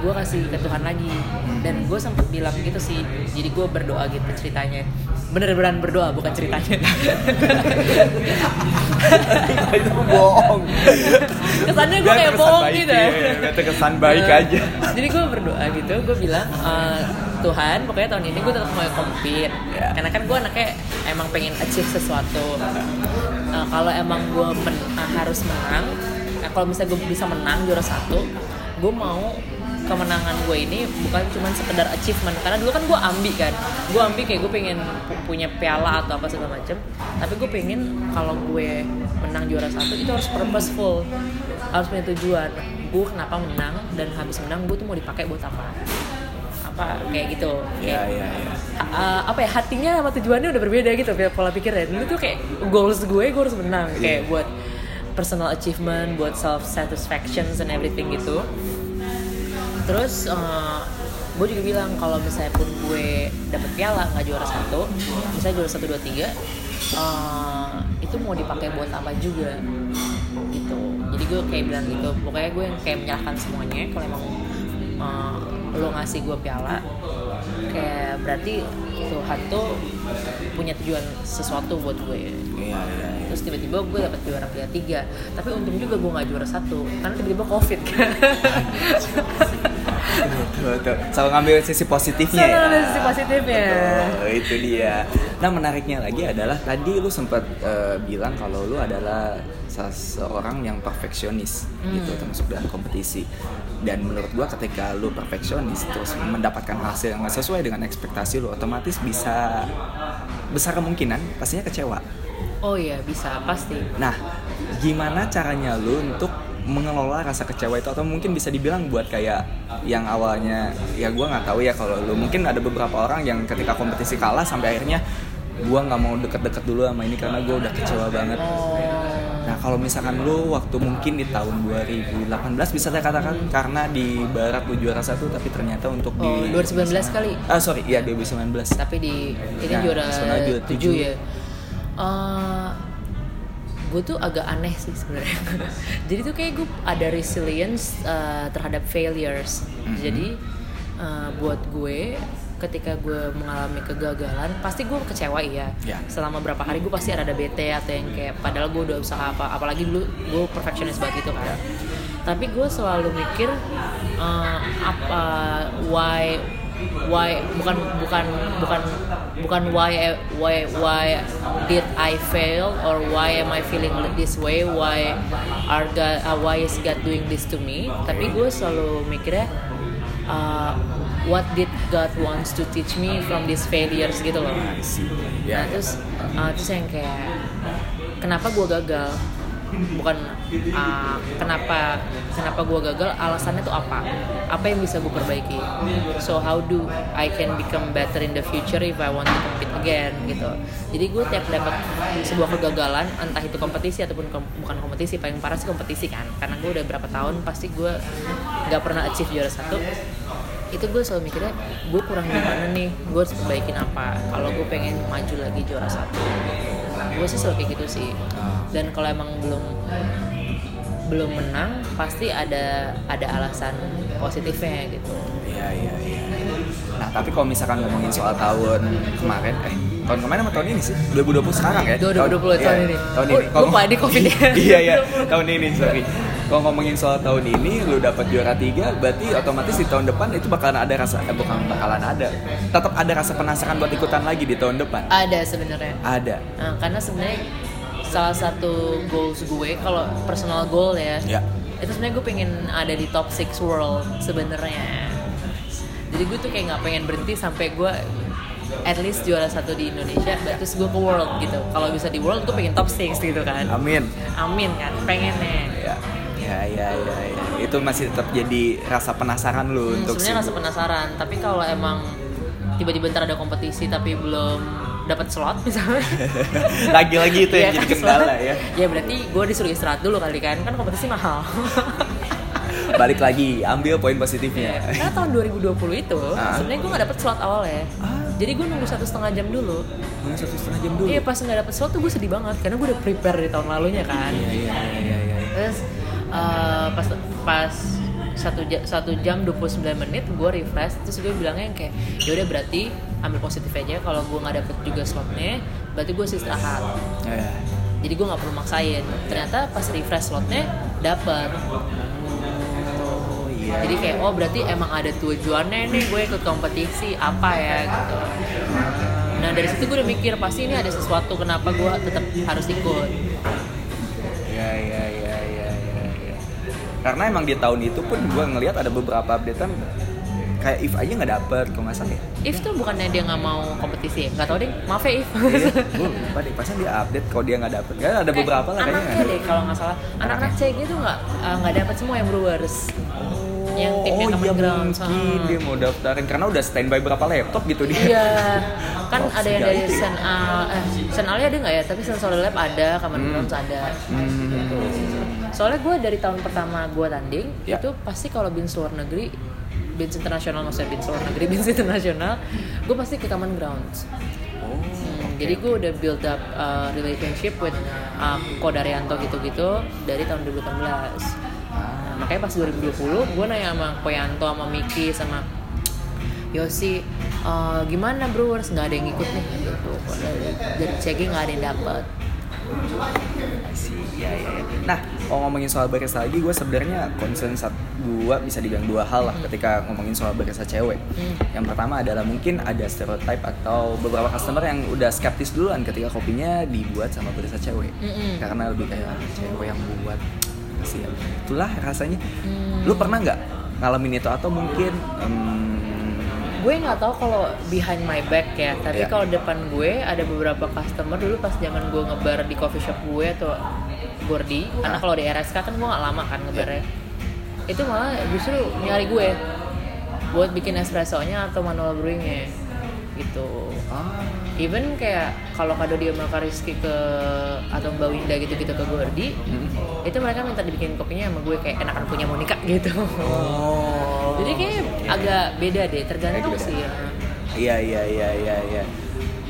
gue kasih ke Tuhan lagi. Dan gue sempat bilang gitu sih. Jadi gue berdoa gitu ceritanya. Bener-beneran berdoa bukan ceritanya. itu bohong. Kesannya gue kayak bohong gitu. iya, biar terkesan baik Nah, aja. Jadi gue berdoa gitu, gue bilang "Eh, Tuhan, pokoknya tahun ini gue tetap mau compete. Ya. Karena kan gue anaknya emang pengen achieve sesuatu. Eh, kalau emang gue men- eh, harus menang, kalau misalnya gue bisa menang juara satu, gue mau kemenangan gue ini bukan cuma sekedar achievement. Karena dulu kan gue ambi kan. Gue ambi kayak gue pengen pu- punya piala atau apa segala macem. Tapi gue pengen kalau gue menang juara satu itu harus purposeful. Harus punya tujuan. Gue kenapa menang dan habis menang gue tuh mau dipakai buat apa? Apa kayak gitu. Iya, kayak iya, iya. uh, apa ya hatinya sama tujuannya udah berbeda gitu pola pikirnya dulu tuh kayak goals gue gue harus menang. Kayak buat personal achievement buat self satisfaction and everything gitu terus uh, gue juga bilang kalau misalnya pun gue dapet piala nggak juara satu misalnya juara satu dua tiga uh, itu mau dipakai buat apa juga gitu. Jadi gue kayak bilang gitu pokoknya gue yang kayak menyerahkan semuanya kalau emang uh, lo ngasih gue piala kayak berarti Tuhan tuh punya tujuan sesuatu buat gue. Iya, iya, iya. terus tiba-tiba gue dapet juara piala tiga tapi untung juga gue nggak juara satu karena tiba-tiba covid Tuh. Selalu ngambil sisi positifnya Selalu ya. ngambil sisi positifnya. Betul, itu dia. Nah menariknya lagi adalah tadi lu sempat eh, bilang kalau lu adalah seseorang yang perfeksionis gitu termasuk dalam kompetisi. Dan menurut gua ketika lu perfeksionis terus mendapatkan hasil yang sesuai dengan ekspektasi lu, otomatis bisa besar kemungkinan pastinya kecewa. oh iya bisa pasti Nah, gimana caranya lu untuk mengelola rasa kecewa itu atau mungkin bisa dibilang buat kayak yang awalnya ya gua nggak tahu ya kalau lu mungkin ada beberapa orang yang ketika kompetisi kalah sampai akhirnya gua nggak mau deket-deket dulu sama ini karena gua udah kecewa banget. oh Nah kalau misalkan lu waktu mungkin di tahun 2018 bisa saya katakan karena di barat lu juara satu tapi ternyata untuk Oh, di 2019 kali. Ah sorry iya 2019. tapi di ini Nah, juara zona juara tujuh tujuh. Ya gue tuh agak aneh sih sebenarnya. Jadi tuh kayak gue ada resilience uh, terhadap failures. Mhm. jadi uh, buat gue ketika gue mengalami kegagalan pasti gue kecewa iya. Ya. selama berapa hari gue pasti ada bete atau yang kayak padahal gue udah usaha apa apalagi dulu gue perfectionist banget gitu kan. Tapi gue selalu mikir uh, apa why why bukan bukan bukan bukan why why why did I fail or why am I feeling this way? Why are God uh, why is God doing this to me? Tapi gue selalu mikirnya uh, what did God wants to teach me from these failures gitu loh. Nah terus uh, terus yang kayak kenapa gue gagal? Bukan uh, kenapa kenapa gue gagal? Alasannya tuh apa? Apa yang bisa gue perbaiki? So how do I can become better in the future if I want to compete again gitu. Jadi gue tiap dapat sebuah kegagalan entah itu kompetisi ataupun kom- bukan kompetisi paling parah sih kompetisi kan. Karena gue udah berapa tahun pasti gue nggak pernah achieve juara satu. Itu gue selalu mikirnya gue kurang di mana nih? Gue harus perbaikin apa? Kalau gue pengen maju lagi juara satu. Gue sih selalu kayak gitu sih. Dan kalau emang belum belum menang pasti ada ada alasan positifnya gitu Iya iya iya. Nah tapi kalau misalkan ngomongin soal tahun kemarin, eh tahun kemarin sama tahun ini sih 2020 sekarang ya? 2020 tahun iya, ini. Tahun Oh, ini. Kalau- lupa, di Covid ya. iya iya tahun ini sorry. Kalau ngomongin soal tahun ini, lu dapat juara tiga, berarti otomatis di tahun depan itu bakalan ada rasa, eh, bukan bakalan ada, tetap ada rasa penasaran buat ikutan lagi di tahun depan. ada sebenarnya Ada. Nah, karena sebenarnya salah satu goals gue kalau personal goal ya, Ya. itu sebenarnya gue pengen ada di top 6 world sebenarnya. jadi gue tuh kayak nggak pengen berhenti sampai gue at least juara satu di Indonesia terus gue ke world gitu kalau bisa di world gue pengen top 6 gitu kan Amin. amin kan pengennya Ya, ya, ya, ya, ya. Itu masih tetap jadi rasa penasaran lu Hmm, untuk sebenarnya rasa penasaran tapi kalau emang tiba-tiba ntar ada kompetisi tapi belum dapat slot misalnya Lagi-lagi itu yang Iya jadi kan, kendala slot. ya. ya berarti gue disuruh istirahat dulu kali kan kan kompetisi mahal Balik lagi, ambil poin positifnya. karena tahun 2020 itu Ah. sebenarnya gue nggak dapet slot awalnya Ah. jadi gue nunggu satu setengah jam dulu Nunggu satu setengah jam dulu. iya pas nggak dapet slot tuh gue sedih banget karena gue udah prepare dari tahun lalunya kan Iya, iya, iya, iya, iya. terus eh, pas pas satu jam satu jam 29 menit gue refresh terus gue bilangnya yang kayak ya udah berarti ambil positif aja kalau gue nggak dapet juga slotnya berarti gue istirahat ya. jadi gue nggak perlu maksain ternyata pas refresh slotnya dapet Oh iya. jadi kayak oh berarti emang ada tujuannya nih gue ikut kompetisi apa ya gitu nah dari situ gue udah mikir pasti ini ada sesuatu kenapa gue tetap harus ikut Ya, ya, ya, ya, ya, ya. Karena emang di tahun itu pun gue ngelihat ada beberapa updatean kayak if aja nggak dapet kalau nggak salah ya. If tuh bukannya dia nggak mau kompetisi ya? Nggak tau deh, maaf ya If Iya, gue lupa deh. Pasnya dia update kalau dia nggak dapet. Kan ada beberapa lah kayaknya. Anaknya deh kalau nggak salah Anak-anak CG tuh nggak eh, nggak dapet semua yang Brewers Yang timnya oh iya mungkin dia mau daftarin karena udah standby berapa laptop gitu dia. Iya Kan Oh, ada yang dari itu ya? Sen Al Eh, Sen Alnya ada nggak ya? Tapi Sen Solid Lab ada, Common Hmm. Ada Hmm. Soalnya gue dari tahun pertama gue tanding Ya. Itu pasti kalau bins luar negeri Bins internasional maksudnya bins luar negeri Bins internasional Gue pasti ke Common Grounds Oh, Hmm, jadi gue udah build up uh, relationship with uh, Ko Daryanto gitu-gitu dari tahun 2018. Nah, makanya pas 2020 gue nanya sama Ko Yanto sama Miki sama Yosi uh, gimana Brewers nggak ada yang ikut nih gitu dari dari CG nggak ada yang dapet. Iya, iya, iya. Nah, kalau ngomongin soal barista lagi, gue sebenarnya concern satu dua bisa dibilang dua hal lah ketika ngomongin soal barista cewek. Hmm. Yang pertama adalah mungkin ada stereotype atau beberapa customer yang udah skeptis duluan ketika kopinya dibuat sama barista cewek. Mm-mm. Karena lebih kayak "Ah, cewek yang buat kasihan. Itulah rasanya. Hmm. Lu pernah nggak ngalamin itu atau mungkin em, gue nggak tahu kalau behind my back ya tapi Iya. kalau depan gue ada beberapa customer dulu pas zaman gue ngebar di coffee shop gue atau Gordi karena Ah. kalau di RSK kan gue nggak lama kan ngebarnya itu malah justru nyari gue buat bikin espressonya atau manual brewingnya gitu ah, even kayak kalau kado dia sama Rizky ke atau Mbak Winda gitu-gitu ke Gordi hmm. itu mereka minta dibikin kopinya sama gue kayak enakan punya Monica gitu Oh. jadi kayak agak beda deh tergantung beda. sih ya. Iya iya iya iya iya.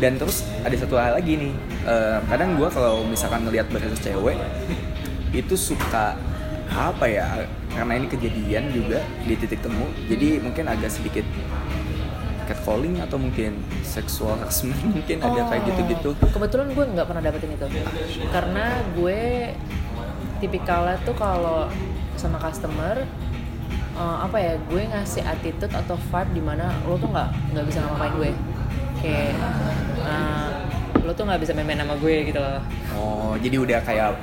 Dan terus ada satu hal lagi nih. Eh, kadang gue kalau misalkan ngelihat barista cewek itu suka apa ya? Karena ini kejadian juga di titik temu. Jadi mungkin agak sedikit catcalling atau mungkin sexual harassment mungkin ada kayak Oh. gitu-gitu. Kebetulan gue nggak pernah dapetin itu, karena gue tipikalnya tuh kalau sama customer eh, apa ya gue ngasih attitude atau vibe di mana lo tuh nggak nggak bisa ngapain gue kayak eh, lo tuh nggak bisa main-main sama gue gitu loh Oh, jadi udah kayak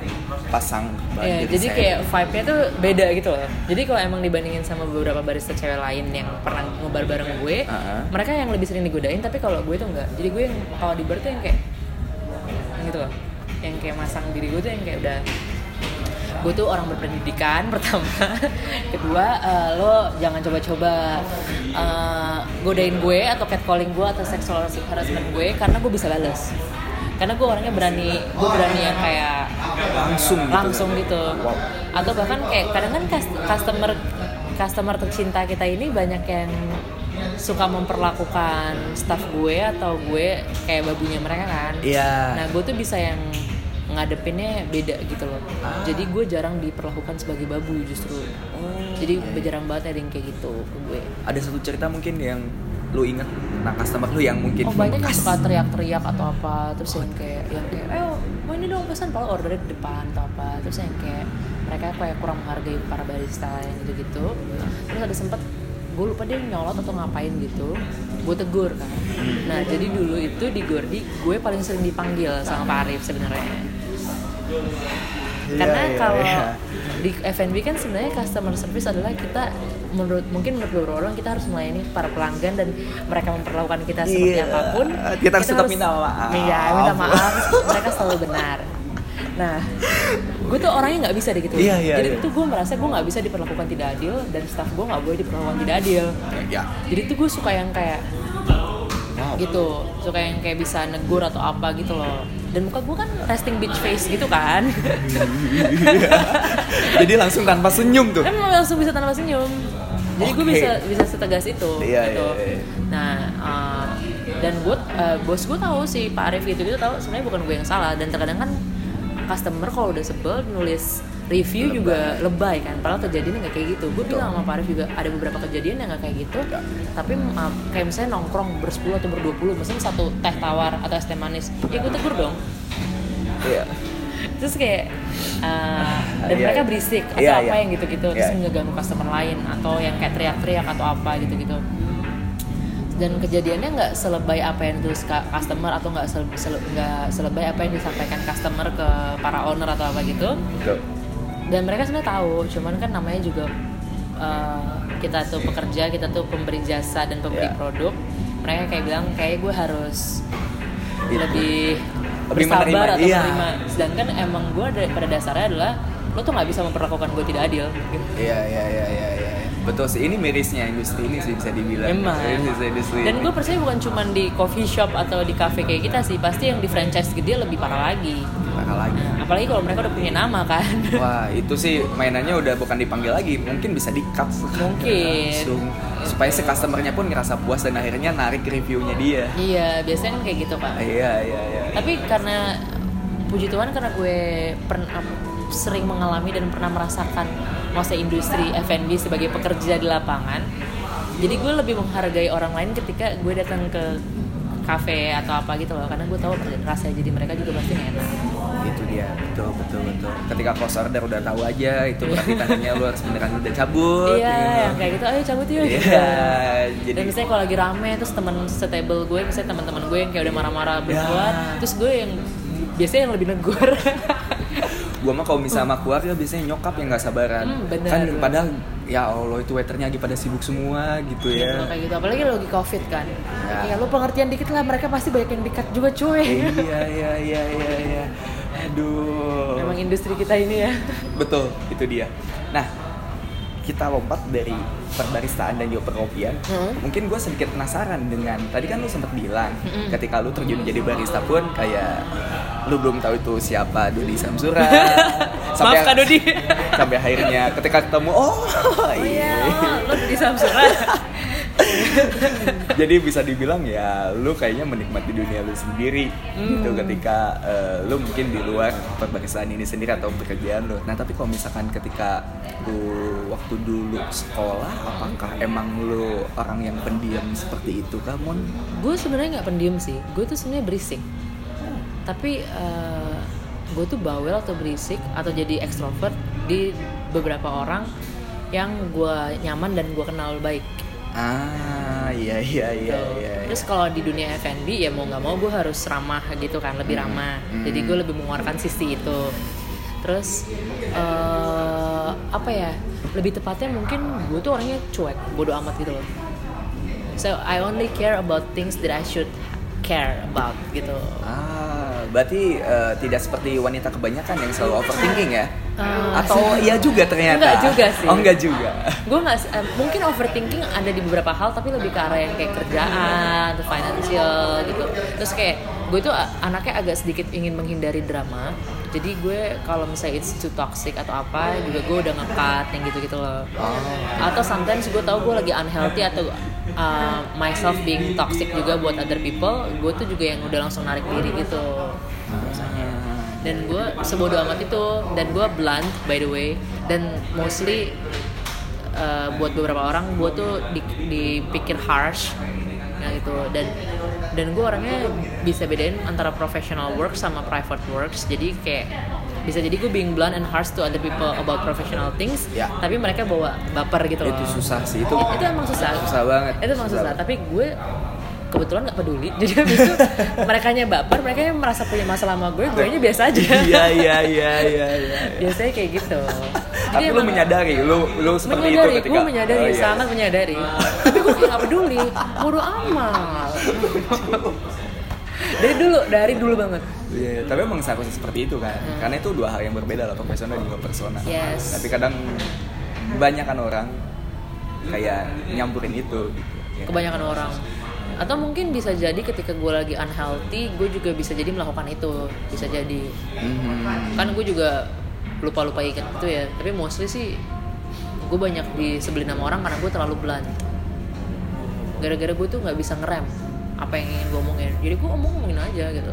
pasang Iya, bandir jadi saya. kayak vibe-nya tuh beda gitu loh. Jadi kalau emang dibandingin sama beberapa barista cewek lain yang pernah ngebar bareng gue, Ah. mereka yang lebih sering digodain, tapi kalau gue tuh enggak. Jadi gue yang kalau di bar tuh yang kayak yang gitu loh. Yang kayak masang diri gue tuh yang kayak udah gue tuh orang berpendidikan pertama kedua eh, lo jangan coba-coba eh, godain gue atau catcalling gue atau sexual harassment gue karena gue bisa balas karena gue orangnya berani gue berani yang kayak langsung gitu. langsung gitu Wow. atau bahkan kayak kadang kan cus- customer customer tercinta kita ini banyak yang suka memperlakukan staff gue atau gue kayak babunya mereka kan Iya. nah gue tuh bisa yang ngadepinnya beda gitu loh. Ah. jadi gue jarang diperlakukan sebagai babu justru. Oh, jadi iya, iya. jarang banget ada yang kayak gitu ke gue. Ada satu cerita mungkin yang lu inget nah customer lu yang mungkin oh banyak yang suka teriak-teriak atau apa terus yang kayak yang kayak ayo mau ini dong pesan padahal ordernya di depan atau apa. Terus yang kayak mereka kayak kurang menghargai para barista yang gitu gitu terus ada sempet gue lupa dia nyolot atau ngapain gitu gue tegur kan. Nah jadi dulu itu di Gordi gue paling sering dipanggil sama Pak Arif sebenarnya Iya, karena iya, kalau iya. di F&B kan sebenarnya customer service adalah kita menurut mungkin menurut beberapa orang kita harus melayani para pelanggan dan mereka memperlakukan kita seperti Iya. apa pun Kita harus tetap minta maaf. iya minta maaf mereka selalu benar nah gue tuh orangnya nggak bisa deh gitu Iya, iya, jadi iya. tuh gue merasa gue nggak bisa diperlakukan tidak adil dan staff gue nggak boleh diperlakukan tidak adil ya jadi tuh gue suka yang kayak wow gitu suka yang kayak bisa negur atau apa gitu loh dan muka gue kan resting bitch face gitu kan. Jadi langsung tanpa senyum tuh? Emang langsung bisa tanpa senyum. Jadi gue bisa bisa setegas itu Iya, gitu. iya, iya. nah uh, dan gue uh, bos gue tahu sih Pak Arif gitu gitu tahu sebenarnya bukan gue yang salah. Dan terkadang kan customer kalau udah sebel nulis review juga lebay kan padahal kejadiannya nggak kayak gitu gue bilang sama Pak Arif juga ada beberapa kejadian yang nggak kayak gitu Ya. tapi uh, kayak misalnya nongkrong bersepuluh atau berdua puluh misalnya satu teh tawar atau es teh manis ya gue tegur dong iya terus kayak uh, dan Iya, mereka iya. berisik atau Iya, apa iya. yang gitu-gitu terus Iya. ngeganggu customer lain atau yang kayak teriak-teriak atau apa gitu-gitu dan kejadiannya nggak selebay apa yang ditulis ka- customer atau nggak sele- sele- selebay apa yang disampaikan customer ke para owner atau apa gitu Betul. Dan mereka sebenarnya tahu cuman kan namanya juga uh, kita tuh pekerja kita tuh pemberi jasa dan pemberi Iya. produk mereka kayak bilang kayak gue harus Iya. lebih Lebih bersabar menerima, atau iya. menerima sedangkan emang gue da- pada dasarnya adalah lo tuh nggak bisa memperlakukan gue tidak adil gitu. Iya iya iya iya iya. Betul sih ini mirisnya industri ini sih bisa dibilang. Emang. Industri. Dan gue percaya bukan cuma di coffee shop atau di cafe kayak kita sih, pasti yang di franchise gede lebih parah lagi. Bakal lagi. Apalagi kalau mereka udah punya nama kan. Wah itu sih mainannya udah bukan dipanggil lagi, mungkin bisa di cut Mungkin. langsung supaya si customernya pun ngerasa puas dan akhirnya narik reviewnya dia. iya, biasanya kan kayak gitu pak. Iya iya iya. Tapi karena puji Tuhan karena gue pernah sering mengalami dan pernah merasakan masa industri F&B sebagai pekerja di lapangan. Jadi gue lebih menghargai orang lain ketika gue datang ke kafe atau apa gitu loh karena gue tahu rasanya jadi mereka juga pasti enak. itu dia betul betul betul. Ketika close order udah tahu aja itu berarti tandanya lu harus beneran udah cabut. Iya, gitu. yang kayak gitu, ayo cabut yuk. Iya, gitu. jadi- Dan misalnya kalau lagi rame, terus teman setable gue, misalnya teman-teman gue yang kayak udah marah-marah Ya. berbuat, terus gue yang biasanya yang lebih negur. Gua mah kalau misalnya sama keluarga biasanya nyokap yang nggak sabaran. Hmm, bener. kan padahal ya Allah itu waiternya lagi pada sibuk semua gitu Gitu, ya. kayak gitu, apalagi lagi covid kan. Ya. Ya, lo pengertian dikit lah, mereka pasti banyak yang dikat juga cuy. iya iya iya iya iya. Aduh. Memang industri kita ini ya. Betul, itu dia. Nah, kita lompat dari perbaristaan dan juga perkopian. Hmm. Mungkin gue sedikit penasaran dengan tadi kan lu sempat bilang Mm-mm. ketika lu terjun jadi barista pun kayak lu belum tahu itu siapa Dodi Samsura. Maaf Kak Dodi. sampai akhirnya ketika ketemu oh, Oh iya. iya, lo di Samsura. Jadi bisa dibilang ya lu kayaknya menikmati dunia lu sendiri Hmm. gitu ketika eh, lu mungkin di luar perbaristaan ini sendiri atau pekerjaan lu. Nah, tapi kalau misalkan ketika lu waktu dulu sekolah apakah emang lu orang yang pendiam seperti itu kamu? gue sebenarnya nggak pendiam sih, gue tuh sebenarnya berisik. Tapi eh, gue tuh bawel atau berisik atau jadi ekstrovert di beberapa orang yang gue nyaman dan gue kenal baik. Ah, iya iya iya Gitu. iya. iya. Terus kalau di dunia F&B ya mau nggak mau gue harus ramah gitu kan, lebih Hmm, ramah. hmm. Jadi gue lebih mengeluarkan sisi itu. Terus eh, apa ya? Lebih tepatnya mungkin gue tuh orangnya cuek, bodoh amat gitu loh. So I only care about things that I should care about gitu. Ah, berarti eh, tidak seperti wanita kebanyakan yang selalu overthinking ya? Eh, Atau iya juga ternyata? Enggak juga sih. Oh, enggak juga. gue nggak eh, mungkin overthinking ada di beberapa hal tapi lebih ke arah yang kayak kerjaan atau financial gitu terus kayak gue tuh anaknya agak sedikit ingin menghindari drama. Jadi gue kalau misalnya it's too toxic atau apa juga gue udah ngekat yang gitu gitu loh. Oh. atau sometimes gue tahu gue lagi unhealthy atau uh, myself being toxic juga buat other people gue tuh juga yang udah langsung narik diri gitu. Biasanya dan gue sebodoh amat itu dan gue blunt by the way. Dan mostly uh, buat beberapa orang gue tuh di, dipikir harsh ya gitu dan dan gue orangnya bisa bedain antara professional work sama private works jadi kayak bisa jadi gue being blunt and harsh to other people about professional things Ya. tapi mereka bawa baper gitu loh Itu susah sih itu. itu emang susah Susah banget. itu emang susah, banget. tapi gue kebetulan nggak peduli jadi habis itu mereka nya baper mereka yang merasa punya masalah sama gue gue nya biasa aja Iya iya iya iya. iya. biasanya kayak gitu Tapi lu menyadari, lu lu seperti menyadari, itu ketika. gue menyadari, Oh, iya. sangat menyadari. Tapi gue kayak gak peduli, bodo amat. dari dulu, dari dulu banget. Iya, iya. tapi emang seharusnya seperti itu kan. Karena itu dua hal yang berbeda lah, profesional dan juga personal. Hmm. Yes. Tapi kadang kebanyakan orang kayak nyampurin itu gitu. ya. Kebanyakan orang. Atau mungkin bisa jadi ketika gue lagi unhealthy, gue juga bisa jadi melakukan itu. Bisa jadi. Mhm. Kan gue juga lupa-lupa ingat itu ya. Tapi mostly sih gue banyak disebelin sama orang karena gue terlalu blunt. Gara-gara gue tuh nggak bisa ngerem apa yang ingin gue omongin. Jadi gue omong-omongin aja gitu.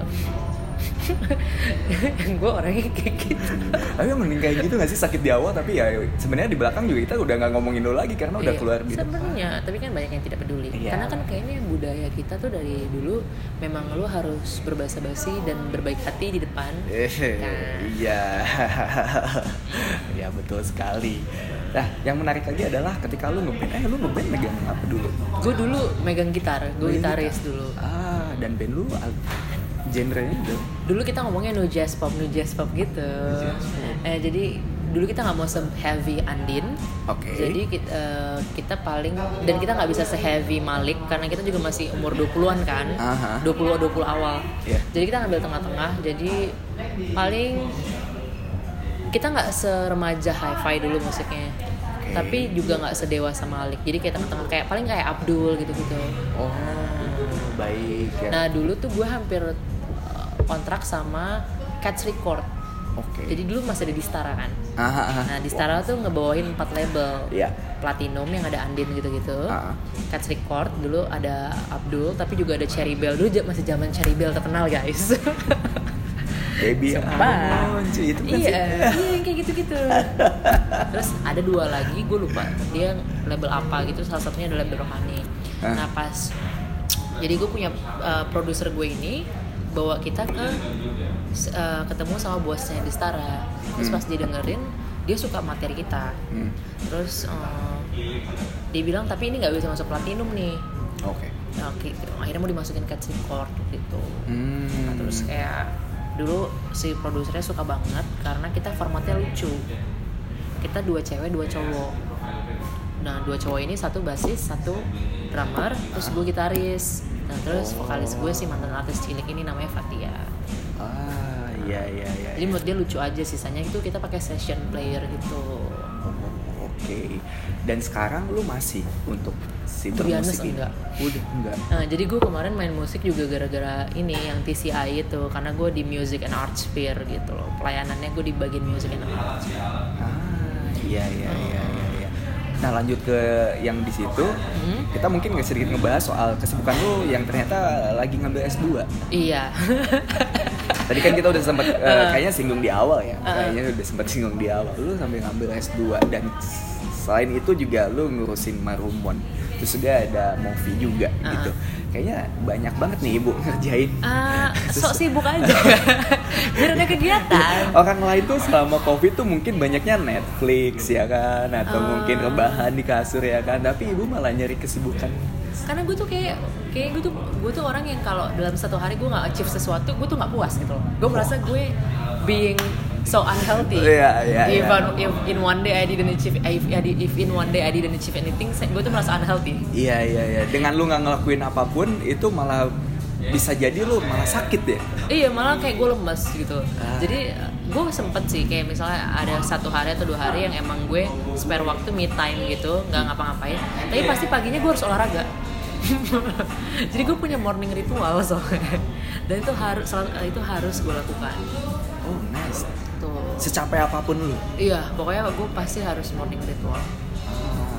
gue orangnya kayak gitu. Tapi mending kayak gitu gak sih sakit di awal tapi ya sebenarnya di belakang juga kita udah nggak ngomongin lo lagi karena udah Iya, keluar depan. sebenarnya tapi kan banyak yang tidak peduli Iya. karena kan kayaknya budaya kita tuh dari dulu memang lu harus berbahasa basi dan berbaik hati di depan Eh, Nah. iya. ya betul sekali. Nah, yang menarik lagi adalah ketika lu ngeband, eh lu ngeband megang apa dulu? gue dulu megang gitar gue gitaris gitar. dulu Ah, dan band lu genrenya itu. dulu kita ngomongnya no jazz pop no jazz pop gitu jazz pop. eh jadi dulu kita nggak mau se heavy Andin Oke. jadi kita, eh, kita paling dan kita nggak bisa se heavy Malik karena kita juga masih umur 20-an kan Aha. 20 20 awal Iya. jadi kita ngambil tengah-tengah jadi paling kita nggak seremaja hi-fi dulu musiknya Oke. tapi juga nggak sedewasa Malik jadi kayak tengah-tengah kayak paling kayak Abdul gitu-gitu Oh, baik ya. nah dulu tuh gue hampir uh, kontrak sama Cats Record Oke. jadi dulu masih ada di Stara kan Aha, aha. nah di Stara tuh ngebawain empat label Iya. Platinum yang ada Andin gitu-gitu Ah. Cats Record dulu ada Abdul tapi juga ada Cherry Bell dulu masih zaman Cherry Bell terkenal guys Baby cuy, itu kan iya, sih. iya yang kayak gitu-gitu. Terus ada dua lagi, gue lupa dia label apa gitu. Salah satunya ada label Rohani. Hah? Nah pas, jadi gue punya uh, produser gue ini bawa kita ke uh, ketemu sama bosnya di Stara. Terus Hmm. pas dia dengerin, dia suka materi kita. Hmm. Terus uh, dia bilang tapi ini nggak bisa masuk platinum nih. Oke. Nah, oke, akhirnya mau dimasukin Cats Record gitu. Hmm. Nah, terus kayak dulu si produsernya suka banget karena kita formatnya lucu. Kita dua cewek, dua cowok. Nah, dua cowok ini satu basis, satu drummer, terus gue gitaris. Nah, terus vokalis gue si mantan artis cilik ini namanya Fatia. Ah, iya iya iya. Jadi menurut dia lucu aja sisanya itu kita pakai session player gitu. Oke. Dan sekarang lu masih untuk si bermusik ini? enggak. Udah enggak. Nah, jadi gue kemarin main musik juga gara-gara ini yang TCI itu karena gue di Music and Arts Sphere gitu loh. Pelayanannya gue di bagian Music and Arts. Ah, iya iya iya iya. iya. Nah lanjut ke yang di situ, Hmm? kita mungkin nggak sedikit ngebahas soal kesibukan lu yang ternyata lagi ngambil S2 Iya. Tadi kan kita udah sempat eh, Uh. kayaknya singgung di awal ya, Uh. kayaknya udah sempat singgung di awal. Lu sambil ngambil S2 dan selain itu juga lu ngurusin Marumon. Terus juga ada movie juga Uh. gitu. Kayaknya banyak banget nih ibu ngerjain. Ah, sok sibuk aja. Biar ada kegiatan. Orang lain tuh selama covid tuh mungkin banyaknya Netflix ya kan, atau Ah. mungkin rebahan di kasur ya kan. Tapi ibu malah nyari kesibukan. Karena gue tuh kayak kayak gue tuh gue tuh orang yang kalau dalam satu hari gue nggak achieve sesuatu, gue tuh nggak puas gitu loh. Gue merasa gue being so unhealthy. Iya, iya, If, iya. if in one day I didn't achieve, if, if in one day I didn't achieve anything, gue tuh merasa unhealthy. Iya iya iya. Dengan lu nggak ngelakuin apa pun itu malah bisa jadi lu malah sakit ya. Iya malah kayak gue lemes gitu. Ah. Jadi gue sempet sih kayak misalnya ada satu hari atau dua hari yang emang gue spare waktu me time gitu, nggak ngapa-ngapain. Tapi pasti paginya gue harus olahraga. Jadi gue punya morning ritual soalnya. Dan itu harus itu harus gue lakukan. Oh nice. Tuh. Secapek apa pun lu. Iya, pokoknya gue pasti harus morning ritual.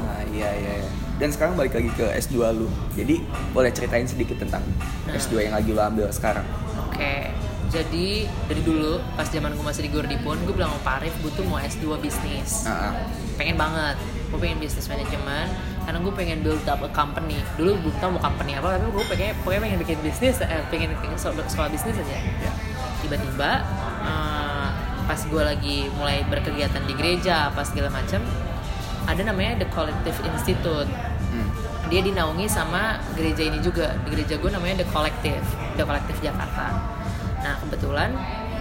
Ah iya iya. iya. Dan sekarang balik lagi ke S2 lu. Jadi boleh ceritain sedikit tentang Nah. S2 yang lagi lu ambil sekarang. Oke, jadi dari dulu pas zaman gue masih di Gordipun, gue bilang sama Pak Arif butuh mau S2 bisnis. Ah, ah. pengen banget gue pengen bisnis manajemen karena gue pengen build up a company dulu belum tahu mau company apa tapi gue pengen pokoknya pengen bikin bisnis eh, pengen bikin sekolah, bisnis aja Ya. tiba-tiba eh, pas gue lagi mulai berkegiatan di gereja apa segala macam ada namanya The Collective Institute. Hmm. dia dinaungi sama gereja ini juga. Di gereja gue namanya The Collective The Collective Jakarta. Nah kebetulan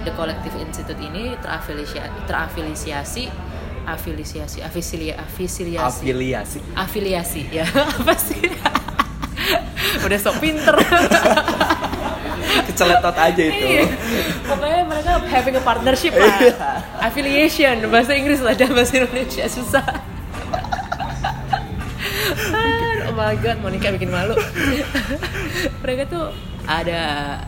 The Collective Institute ini terafiliasi terafiliasi afiliasi afiliasi afiliasi. Afiliasi. afiliasi ya. Apa sih? Udah sok pinter Keceletot aja itu. Iya. pokoknya mereka having a partnership lah Iya. affiliation bahasa Inggris lah dan bahasa Indonesia susah oh my god Monica bikin malu mereka tuh ada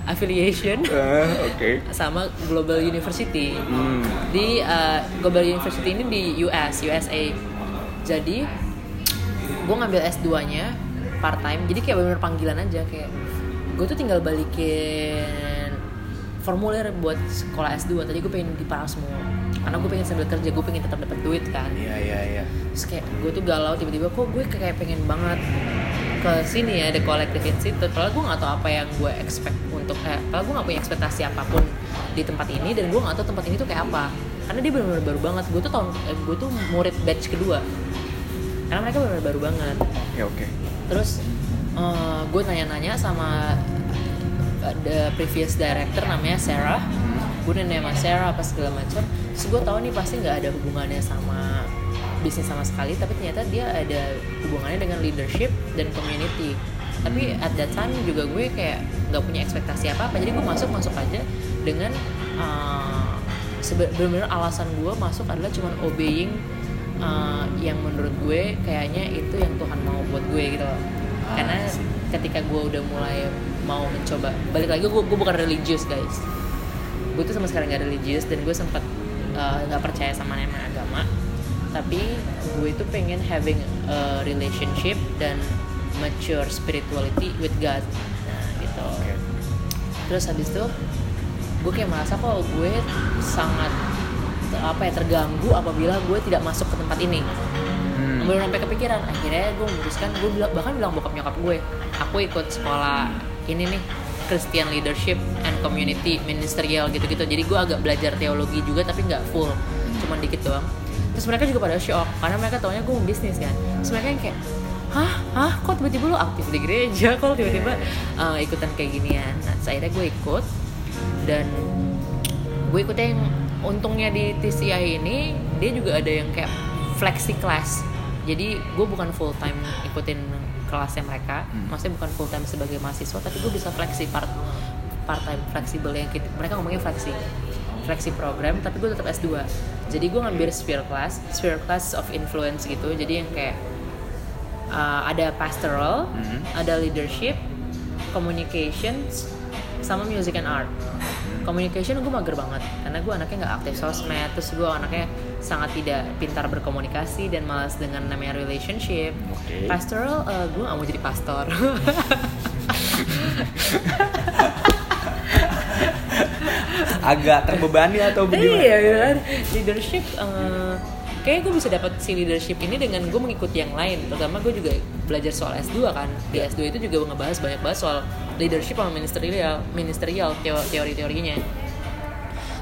affiliation Eh, Oke. sama Global University Hmm. di uh, Global University ini di US USA jadi gue ngambil S2 nya part time jadi kayak bener panggilan aja kayak gue tuh tinggal balikin formulir buat sekolah S2 tadi gue pengen di Parasmo karena gue pengen sambil kerja gue pengen tetap dapat duit kan. Iya iya iya. terus kayak gue tuh galau tiba-tiba kok gue kayak pengen banget ke sini ya The Collective Institute padahal gue gak tahu apa yang gue expect untuk kayak padahal gue gak punya ekspektasi apa pun di tempat ini dan gue gak tahu tempat ini tuh kayak apa. Karena dia benar-benar baru banget. Gue tuh tahun eh, gue tuh murid batch kedua. Karena mereka benar-benar baru banget. Oke oke. terus eh, gue nanya-nanya sama eh, the previous director namanya Sarah. Gue nanya sama Sarah apa segala macam. Terus gue tahu nih pasti nggak ada hubungannya sama bisnis sama sekali tapi ternyata dia ada hubungannya dengan leadership dan community. Tapi at that time juga gue kayak nggak punya ekspektasi apa apa jadi gue masuk masuk aja dengan uh, sebe- benar-benar alasan gue masuk adalah cuman obeying uh, yang menurut gue kayaknya itu yang Tuhan mau buat gue gitu loh karena I see. ketika gue udah mulai mau mencoba balik lagi gue gue bukan religius guys. Gue tuh sama sekali nggak religius dan gue sempat uh, nggak percaya sama nama agama. Tapi gue itu pengen having a relationship dan mature spirituality with God. Nah gitu. Terus habis itu gue kayak merasa kok gue sangat apa ya terganggu apabila gue tidak masuk ke tempat ini. Belum sampai kepikiran. Akhirnya gue memutuskan gue bilang bahkan bilang bokap nyokap gue aku ikut sekolah ini nih Christian Leadership and Community Ministerial gitu-gitu. Jadi gue agak belajar teologi juga tapi nggak full cuman dikit doang. Terus mereka juga pada shock karena mereka taunya gue bisnis kan. Terus mereka yang kayak hah? Hah? Kok tiba-tiba lo aktif di gereja? Kok tiba-tiba uh, ikutan kayak ginian? Nah akhirnya gue ikut dan gue ikutnya yang untungnya di TCI ini dia juga ada yang kayak flexi class jadi gue bukan full time ikutin kelasnya mereka. Hmm. maksudnya bukan full time sebagai mahasiswa tapi gue bisa flexi part part time fleksibel yang kita, mereka ngomongnya flexi. Flexi program tapi gue tetap S2 jadi gue ngambil sphere class sphere class of influence gitu. Jadi yang kayak uh, ada pastoral Mhm. ada leadership communications sama music and art communication gue mager banget. Karena gue anaknya nggak aktif sosmed terus gue anaknya sangat tidak pintar berkomunikasi dan malas dengan namanya relationship. Oke. pastoral eh, gue gak mau jadi pastor. Agak terbebani atau bagaimana? iya kan leadership eh, kayaknya gue bisa dapat si leadership ini dengan gue mengikuti yang lain. Terutama gue juga belajar soal S2 kan. Di S2 itu juga ngebahas banyak bahas soal leadership sama ministerial ministerial teo- teori-teorinya.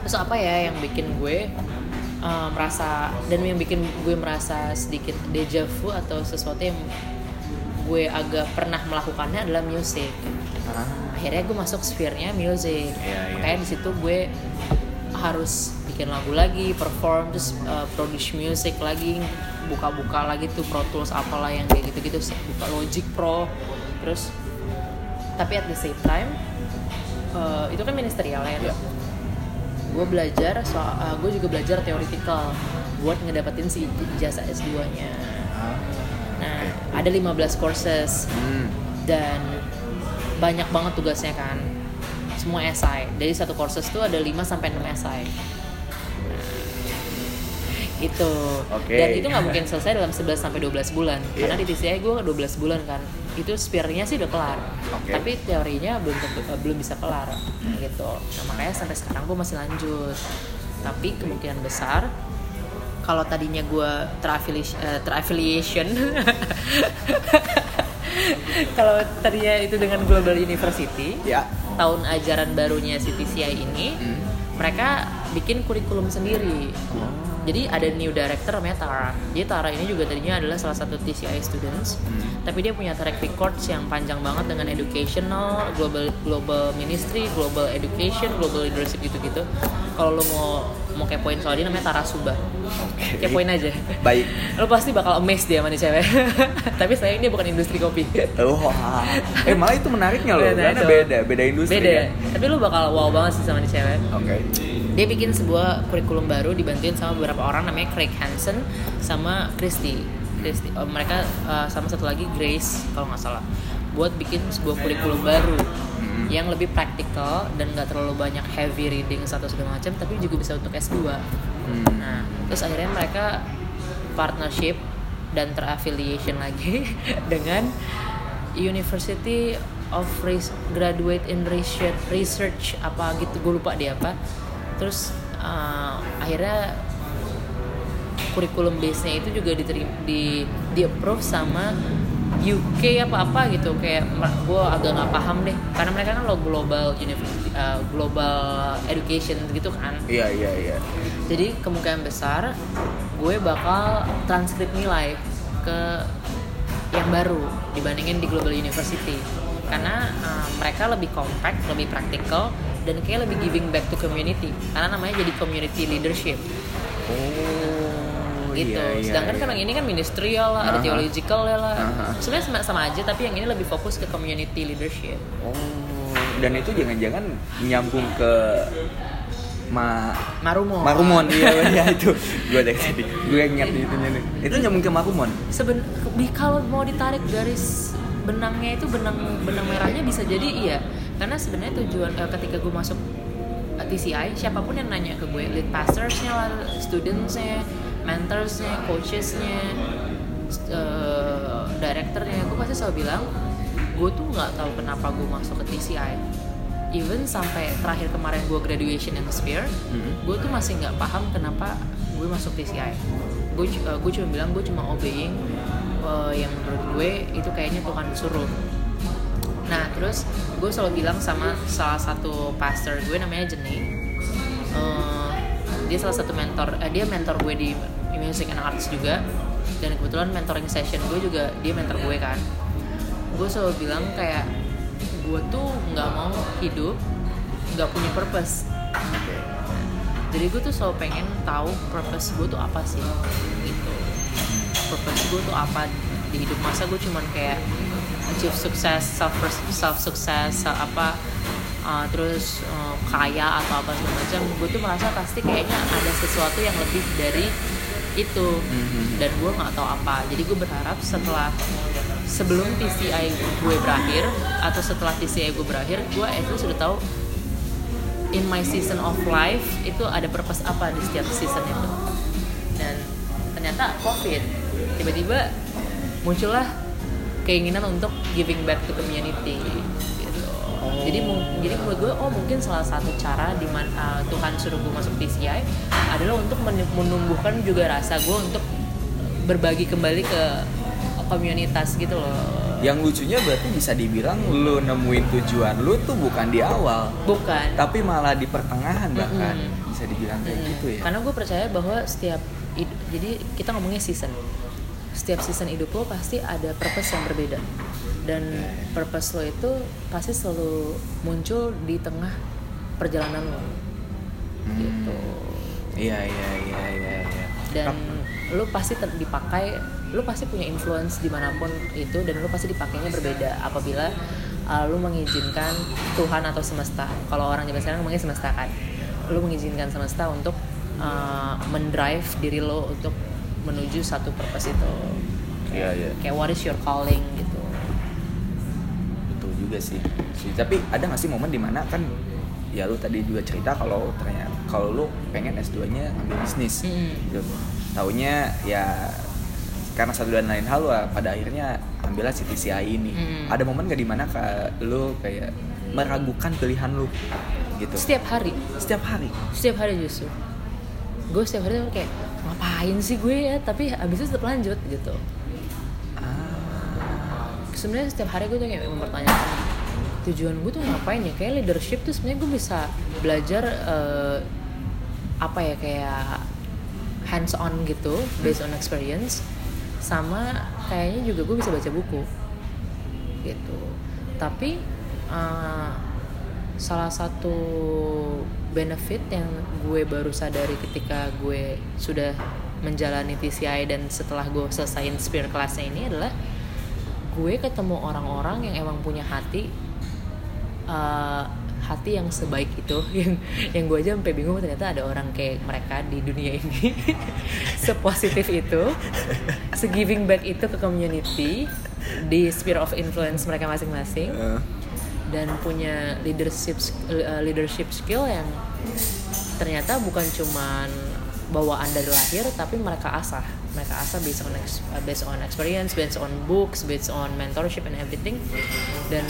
Terus apa ya yang bikin gue eh, merasa dan yang bikin gue merasa sedikit deja vu atau sesuatu yang gue agak pernah melakukannya adalah musik Ah, akhirnya gue masuk sphere-nya music. Iya, iya. makanya di situ gue harus bikin lagu lagi perform terus uh, produce music lagi buka-buka lagi tuh Pro Tools apalah yang kayak gitu-gitu buka Logic Pro terus tapi at the same time uh, itu kan ministerial ya. Iya. gue belajar soal uh, gue juga belajar theoretical buat ngedapetin si ijazah S2-nya ah, nah ada 15 courses. Hmm. dan banyak banget tugasnya kan. Semua esai dari satu courses tuh ada 5 sampai 6 esai Nah, itu Oke. dan itu nggak mungkin selesai dalam 11 sampai 12 bulan. Iya. karena di TCI gue 12 bulan kan itu sphere-nya sih udah kelar Oke. tapi teorinya belum tentu, eh, belum bisa kelar gitu nah makanya sampai sekarang gue masih lanjut tapi kemungkinan besar kalau tadinya gue terafiliasi eh, terafiliation kalau tadinya itu dengan Global University Ya. tahun ajaran barunya si TCI ini Hmm. mereka bikin kurikulum sendiri Oh. Jadi ada new director namanya Tara. Jadi Tara ini juga tadinya adalah salah satu TCI students. Hmm. tapi dia punya track records yang panjang banget dengan educational global global ministry global education global leadership gitu-gitu. Kalau lo mau mau kepoin soal dia namanya Tara Suba Oke. kepoin aja Baik. lo pasti bakal amazed dia sama nih cewek tapi sayang dia bukan industri kopi Wah. Eh malah itu menariknya loh, Nah, karena itu. beda, beda industri beda kan. tapi lo bakal wow banget sih sama nih cewek Oke. dia bikin sebuah kurikulum baru dibantuin sama beberapa orang namanya Craig Hansen sama Christy. Christy oh, mereka uh, sama satu lagi Grace kalau nggak salah buat bikin sebuah kurikulum baru. Yang lebih praktikal dan nggak terlalu banyak heavy reading atau segala macam tapi juga bisa untuk S2. Hmm. Nah, terus akhirnya mereka partnership dan teraffiliation lagi dengan University of Res- Graduate in Research, Research apa gitu, gue lupa dia apa. Terus uh, akhirnya kurikulum base-nya itu juga diterima di di approve sama UK apa apa gitu kayak gue agak nggak paham deh. Karena mereka kan lo global university uh, global education gitu kan. Iya, iya, iya. jadi kemungkinan besar gue bakal transkrip nilai ke yang baru dibandingin di Global University. Karena uh, mereka lebih compact, lebih praktikal dan kayak lebih giving back to community. Karena namanya jadi community leadership. Oh, gitu. iya, iya, Sedangkan iya. kan yang ini kan ministerial lah, ada Aha. theological ya lah. Aha. Sebenarnya sama, sama aja tapi yang ini lebih fokus ke community leadership. Oh, dan itu jangan-jangan nyambung ke ma Marumon. Marumon iya iya itu gue dari tadi gue ingat itu nih itu nyambung ke Marumon Seben kalau mau ditarik garis benangnya itu benang benang merahnya bisa jadi iya karena sebenarnya tujuan eh, ketika gue masuk TCI siapa pun yang nanya ke gue lead pastorsnya lah studentsnya mentorsnya coachesnya eh, directornya. Gue pasti selalu bilang gue tuh nggak tahu kenapa gue masuk ke TCI even sampai terakhir kemarin gue graduation in Sphere Hmm. gue tuh masih nggak paham kenapa gue masuk TCI gue uh, gue cuma bilang gue cuma obeying uh, yang menurut gue itu kayaknya Tuhan suruh. Nah terus gue selalu bilang sama salah satu pastor gue namanya Jenny Uh, dia salah satu mentor eh, dia mentor gue di music and arts juga. Dan kebetulan mentoring session gue juga dia mentor gue kan. Gue selalu bilang kayak gue tuh nggak mau hidup nggak punya purpose. Jadi gue tuh selalu pengen tahu purpose gue tuh apa sih gitu. Purpose gue tuh apa di hidup masa? Gue cuman kayak achieve sukses self self sukses self apa uh, terus uh, kaya atau apa segala macam gue tuh merasa pasti kayaknya ada sesuatu yang lebih dari itu. Mhm. dan gue nggak tahu apa. Jadi gue berharap setelah sebelum TCI gue berakhir atau setelah TCI gue berakhir gue itu sudah tahu in my season of life itu ada purpose apa di setiap season itu. Dan ternyata covid tiba-tiba muncullah keinginan untuk giving back to community gitu jadi jadi menurut gue oh mungkin salah satu cara di mana Tuhan suruh gue masuk TCI adalah untuk men- menumbuhkan juga rasa gue untuk berbagi kembali ke komunitas gitu loh. Yang lucunya berarti bisa dibilang lu nemuin tujuan lu tuh bukan di awal. Bukan. Tapi malah di pertengahan bahkan. Mm-mm. bisa dibilang kayak Hmm, gitu ya. Karena gue percaya bahwa setiap jadi kita ngomongnya season. Setiap season hidup lo pasti ada purpose yang berbeda. Dan purpose lo itu pasti selalu muncul di tengah perjalanan lo. Hmm. Gitu. iya iya iya iya iya Dan lo pasti ter- dipakai, lo pasti punya influence di mana pun itu dan lo pasti dipakainya berbeda apabila uh, lo mengizinkan Tuhan atau semesta. Kalau orang zaman sekarang ngomongnya semesta kan. Lo mengizinkan semesta untuk uh, mendrive diri lo untuk menuju satu purpose itu. iya iya Kayak what is your calling gitu. Juga sih. Sih tapi ada nggak sih momen di mana kan ya lu tadi juga cerita kalau ternyata kalau lu pengen S2 nya ambil bisnis. Mm. gitu. Taunya ya karena satu dan lain hal pada akhirnya ambillah si TCI ini. Mm. ada momen gak di mana ka, lu kayak meragukan pilihan lu? Gitu. Setiap hari, setiap hari? Setiap hari justru. Gue setiap hari tuh kayak ngapain sih gue ya, tapi abis itu tetap lanjut gitu. Sebenarnya setiap hari gue tuh kayak mempertanyakan tujuan gue tuh ngapain ya? Kayak leadership tuh sebenarnya gue bisa belajar eh, apa ya kayak hands on gitu based on experience sama kayaknya juga gue bisa baca buku gitu. Tapi uh, salah satu benefit yang gue baru sadari ketika gue sudah menjalani TCI dan setelah gue selesaiin spear kelasnya ini adalah gue ketemu orang-orang yang emang punya hati uh, hati yang sebaik itu yang yang gue aja sampai bingung ternyata ada orang kayak mereka di dunia ini sepositif itu segiving back itu ke community di sphere of influence mereka masing-masing uh. dan punya leadership uh, leadership skill yang ternyata bukan cuman bawaan dari lahir tapi mereka asah mereka asah based on uh, based on experience based on books based on mentorship and everything dan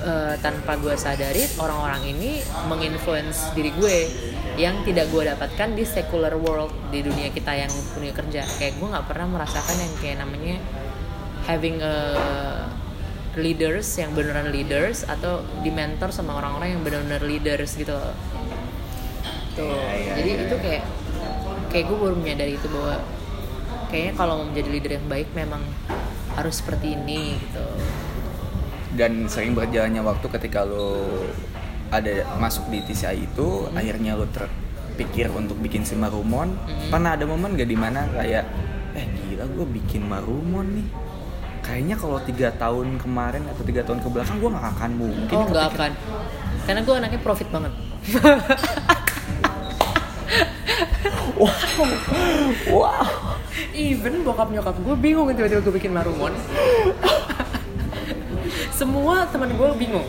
uh, tanpa gue sadari orang-orang ini menginfluence diri gue yang tidak gue dapatkan di secular world di dunia kita yang punya kerja kayak gue nggak pernah merasakan yang kayak namanya having a leaders yang beneran leaders atau di mentor sama orang-orang yang benar-benar leaders gitu loh. tuh yeah, yeah, jadi yeah. itu kayak kayak gue baru menyadari itu bahwa kayaknya kalau mau menjadi leader yang baik memang harus seperti ini gitu. Dan sering berjalannya waktu ketika lo ada masuk di TCI itu hmm. akhirnya lo terpikir untuk bikin si Marumon. Hmm. pernah ada momen gak di mana kayak eh gila gue bikin Marumon nih. Kayaknya kalau tiga tahun kemarin atau tiga tahun ke belakang gue nggak akan mungkin oh nggak akan. Karena gue anaknya profit banget wow. Wow. Even bokap nyokap gue bingung tiba-tiba gue bikin marumon. Semua teman gue bingung.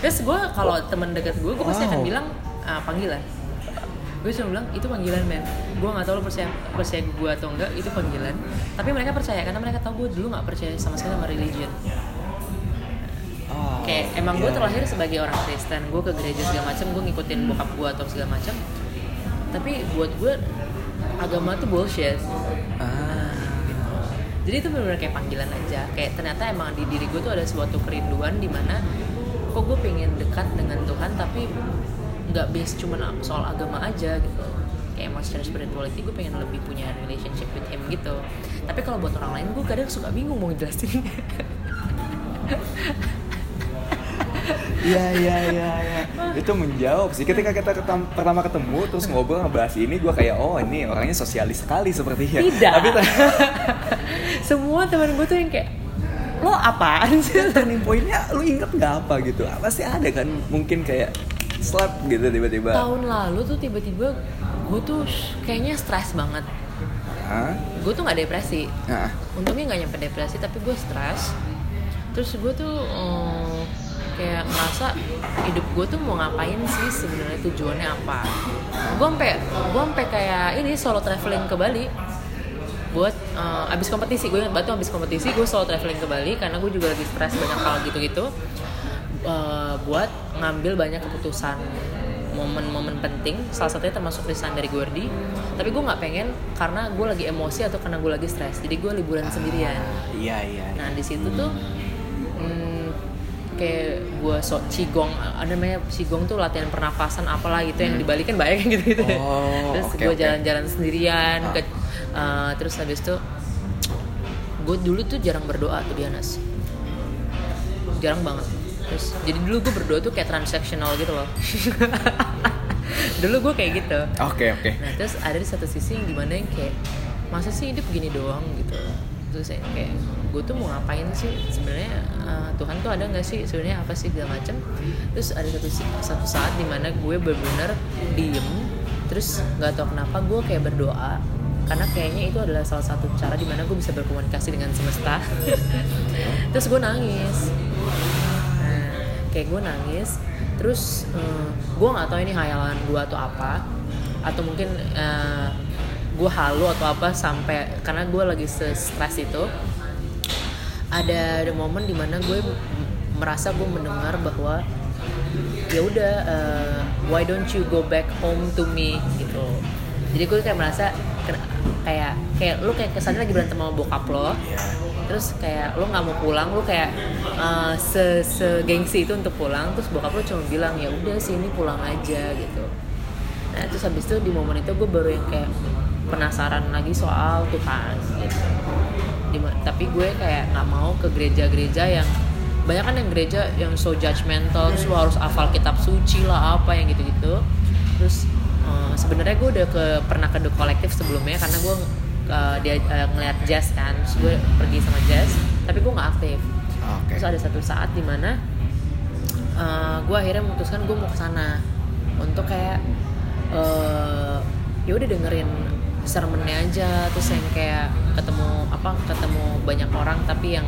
Terus gue kalau teman dekat gue gue pasti akan bilang ah, panggilan. Gue cuma bilang itu panggilan men gue nggak tahu lo percaya percaya gue atau enggak itu panggilan. Tapi mereka percaya karena mereka tahu gue dulu nggak percaya sama sekali sama religion. Oh, kayak emang gue iya. terlahir sebagai orang Kristen. Gue ke gereja segala macam gue ngikutin bokap gue atau segala macam tapi buat gue agama tuh bullshit. Ah. Jadi itu benar-benar kayak panggilan aja. Kayak ternyata emang di diri gue tuh ada suatu kerinduan di mana kok gue pengen dekat dengan Tuhan tapi nggak base cuma soal agama aja gitu. Kayak mau secara spirituality gue pengen lebih punya relationship with him gitu. Tapi kalau buat orang lain gue kadang suka bingung mau jelasin Iya iya iya ya. Itu menjawab sih. Ketika kita ketam, pertama ketemu terus ngobrol ngebahas ini, gue kayak oh ini orangnya sosialis sekali sepertinya. Tidak. Tapi semua teman gue tuh yang kayak lo apaan sih? Turning pointnya lo inget nggak apa gitu? Pasti ada kan mungkin kayak slap gitu tiba-tiba. Tahun lalu tuh tiba-tiba gue tuh kayaknya stres banget. Gue tuh nggak depresi. Hah? Untungnya nggak nyampe depresi tapi gue stres. Terus gue tuh um, kayak ngerasa hidup gue tuh mau ngapain sih sebenarnya tujuannya apa? Gue sampai gue sampai kayak ini solo traveling ke Bali buat uh, abis kompetisi. Gue ingat batu abis kompetisi gue solo traveling ke Bali karena gue juga lagi stres banyak hal gitu-gitu uh, buat ngambil banyak keputusan momen-momen penting. Salah satunya termasuk resign dari Gordi tapi gue nggak pengen karena gue lagi emosi atau karena gue lagi stres jadi gue liburan sendirian. Iya iya nah di situ tuh kayak gue so cigong ada namanya cigong tuh latihan pernafasan apalah gitu hmm. yang dibalikin banyak gitu gitu oh, terus okay, gue jalan-jalan sendirian ah. ke, uh, terus habis itu gue dulu tuh jarang berdoa tuh Dianas jarang banget. Terus jadi dulu gue berdoa tuh kayak transaksional gitu loh. Dulu gue kayak gitu. Oke okay, oke. Okay. nah terus ada di satu sisi yang di mana yang kayak masa sih hidup gini doang gitu? Terus kayak gue tuh mau ngapain sih? Sebenarnya uh, Tuhan tuh ada nggak sih? Sebenarnya apa sih segala macam terus ada satu satu saat di mana gue benar-benar diem terus nggak tahu kenapa gue kayak berdoa karena kayaknya itu adalah salah satu cara di mana gue bisa berkomunikasi dengan semesta. Terus gue nangis. Nah, kayak gue nangis terus uh, gue nggak tahu ini hayalan gue atau apa atau mungkin uh, gue halu atau apa sampai karena gue lagi stres itu ada ada momen di mana gue merasa gue mendengar bahwa ya udah uh, why don't you go back home to me? Gitu. Jadi gue kayak merasa kayak kayak lu kayak kesannya lagi berantem sama bokap lo terus kayak lo nggak mau pulang lo kayak uh, se, se gengsi itu untuk pulang terus bokap lo cuma bilang ya udah sini pulang aja gitu. Nah terus habis itu di momen itu gue baru yang kayak penasaran lagi soal Tuhan gitu Tapi gue kayak nggak mau ke gereja-gereja yang banyak kan yang gereja yang so judgmental terus lo harus hafal kitab suci lah apa yang gitu-gitu terus eh, sebenarnya gue udah ke pernah ke The Collective sebelumnya karena gue eh, dia eh, ngeliat jazz kan terus gue pergi sama jazz tapi gue nggak aktif Oke. terus ada satu saat di mana uh, gue akhirnya memutuskan gue mau ke sana untuk kayak uh, ya udah dengerin sermonnya aja terus yang kayak ketemu apa ketemu banyak orang tapi yang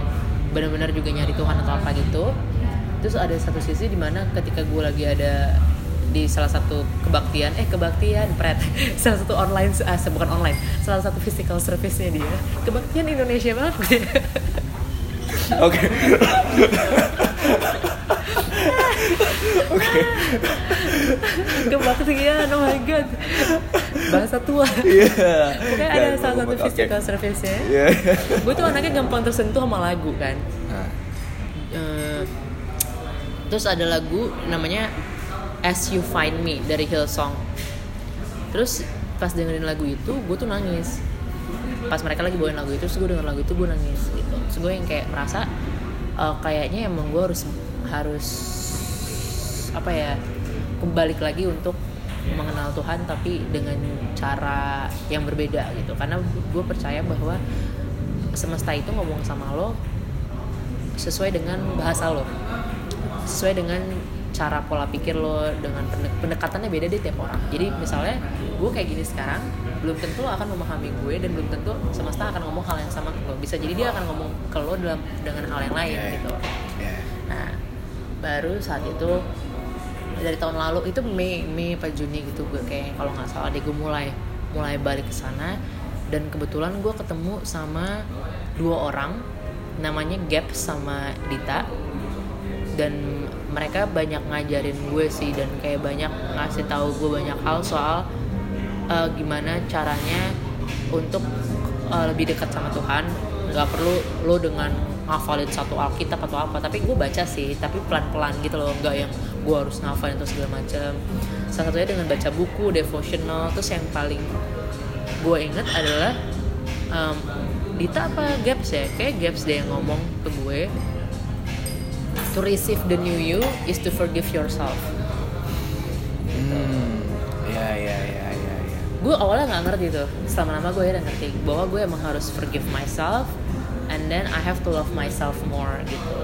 benar-benar juga nyari Tuhan atau apa gitu. Terus ada satu sisi di mana ketika gue lagi ada di salah satu kebaktian eh kebaktian pret salah satu online ah, bukan online salah satu physical service-nya dia. Kebaktian Indonesia banget. Oke. Oke. kebaktian oh my god. Bahasa tua. Iya. Pokoknya ada salah satu physical service-nya Iya. gue tuh anaknya gampang tersentuh sama lagu kan. Nah, Eh, terus ada lagu namanya As You Find Me dari Hillsong. Terus pas dengerin lagu itu gue tuh nangis. Pas mereka lagi bawain lagu itu terus gue denger lagu itu gue nangis gitu. Terus gue yang kayak merasa eh, kayaknya emang gue harus harus apa ya kembali lagi untuk mengenal Tuhan tapi dengan cara yang berbeda gitu. Karena gue percaya bahwa semesta itu ngomong sama lo sesuai dengan bahasa lo. Sesuai dengan cara pola pikir lo dengan pendek- pendekatannya beda di tiap orang. Jadi misalnya gue kayak gini sekarang belum tentu lo akan memahami gue dan belum tentu semesta akan ngomong hal yang sama ke lo. Bisa jadi dia akan ngomong ke lo dalam dengan hal yang lain Iya. gitu. Iya. nah baru saat itu dari tahun lalu itu Mei Mei apa Juni gitu gue kayak kalau nggak salah deh gue mulai mulai balik ke sana. Dan kebetulan gue ketemu sama dua orang namanya Gap sama Dita. Dan mereka banyak ngajarin gue sih dan kayak banyak ngasih tahu gue banyak hal soal eh, gimana caranya untuk eh, lebih dekat sama Tuhan. Nggak perlu lo dengan ngafalin satu alkitab atau apa. Tapi gue baca sih tapi pelan pelan gitu loh. Nggak yang gue harus ngafalin terus segala macam salah satunya dengan baca buku devotional. Terus yang paling gue inget adalah em, Dita apa Gaps ya? Kayak Gaps deh yang ngomong ke gue to receive the new you is to forgive yourself. Hmm. Ya ya ya ya ya. gue awalnya nggak ngerti tuh. Selama lama gue akhirnya ngerti bahwa gue emang harus forgive myself and then I have to love myself more gitu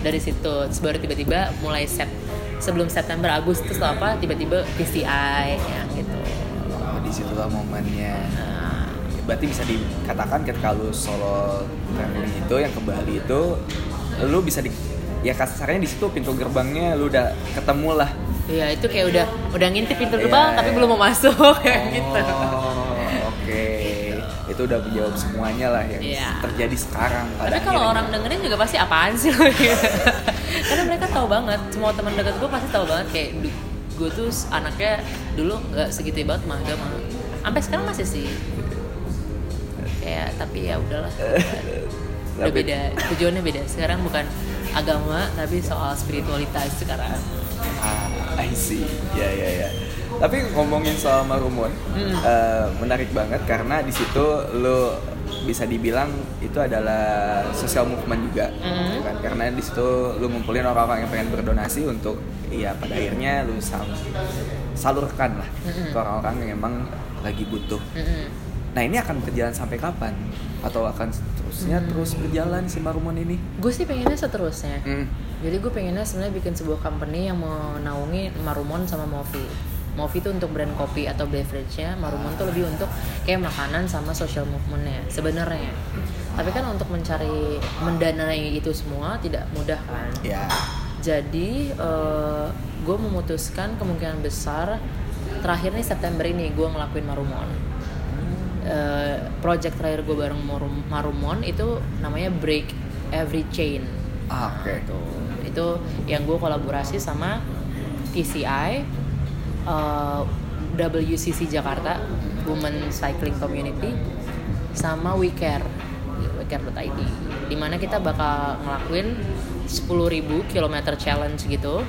dari situ terus baru tiba-tiba mulai sep sebelum September Agustus atau apa tiba-tiba PCI ya gitu Oh, di situlah momennya. Nah, Berarti bisa dikatakan ketika lu solo traveling itu yang ke Bali itu lu bisa di ya kasarnya di situ pintu gerbangnya lu udah ketemu lah. ya itu kayak udah udah ngintip pintu gerbang Iya, tapi iya. belum mau masuk kayak gitu Oh, oke. Itu udah menjawab semuanya lah yang Iya. terjadi sekarang pada Tapi kalau orang dengerin juga pasti apaan sih lo gitu. Karena mereka tahu banget, semua teman dekat gue pasti tahu banget kayak gue tuh anaknya dulu nggak segitu banget mah agama. Sampai sekarang masih sih. Kayak tapi ya udahlah. Udah beda, tujuannya beda. Sekarang bukan agama tapi soal spiritualitas sekarang. Ah, I see. Ya ya ya. Tapi ngomongin soal Marumon, Hmm. eh, menarik banget karena di situ lo bisa dibilang itu adalah social movement juga, Hmm. gitu kan? Karena di situ lo ngumpulin orang-orang yang pengen berdonasi untuk, ya pada akhirnya lo sal- salurkan lah Hmm. ke orang-orang yang emang lagi butuh. Mm-mm. Nah ini akan berjalan sampai kapan? Atau akan terusnya Hmm. terus berjalan si Marumon ini? Gue sih pengennya seterusnya. Hmm. Jadi gue pengennya sebenarnya bikin sebuah company yang menaungi Marumon sama Movi. Movi itu untuk brand kopi atau beverage-nya, Marumon tuh lebih untuk kayak makanan sama social movement-nya sebenarnya. Tapi kan untuk mencari mendanai itu semua tidak mudah kan. Ya. Jadi gue memutuskan kemungkinan besar terakhir nih September ini gue ngelakuin Marumon. Eh, project terakhir gue bareng Marum- Marumon itu namanya Break Every Chain. Ah, Oke. Itu itu yang gue kolaborasi sama TCI, uh, WCC Jakarta, Women Cycling Community, sama WeCare, WeCare.id. Di mana kita bakal ngelakuin 10.000 km challenge gitu,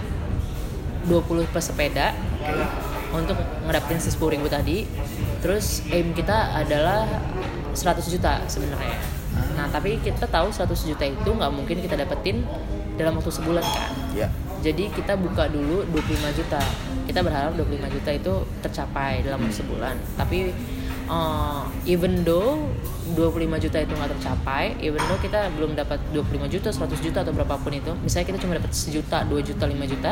20 pesepeda, untuk ngedapetin si 10 ribu tadi. Terus aim kita adalah 100 juta sebenarnya. Nah tapi kita tahu 100 juta itu nggak mungkin kita dapetin dalam waktu sebulan kan? Ya. Jadi kita buka dulu 25 juta kita berharap 25 juta itu tercapai dalam waktu sebulan. Tapi uh, even though 25 juta itu nggak tercapai even though kita belum dapat 25 juta 100 juta atau berapapun itu misalnya kita cuma dapat sejuta 2 juta 5 juta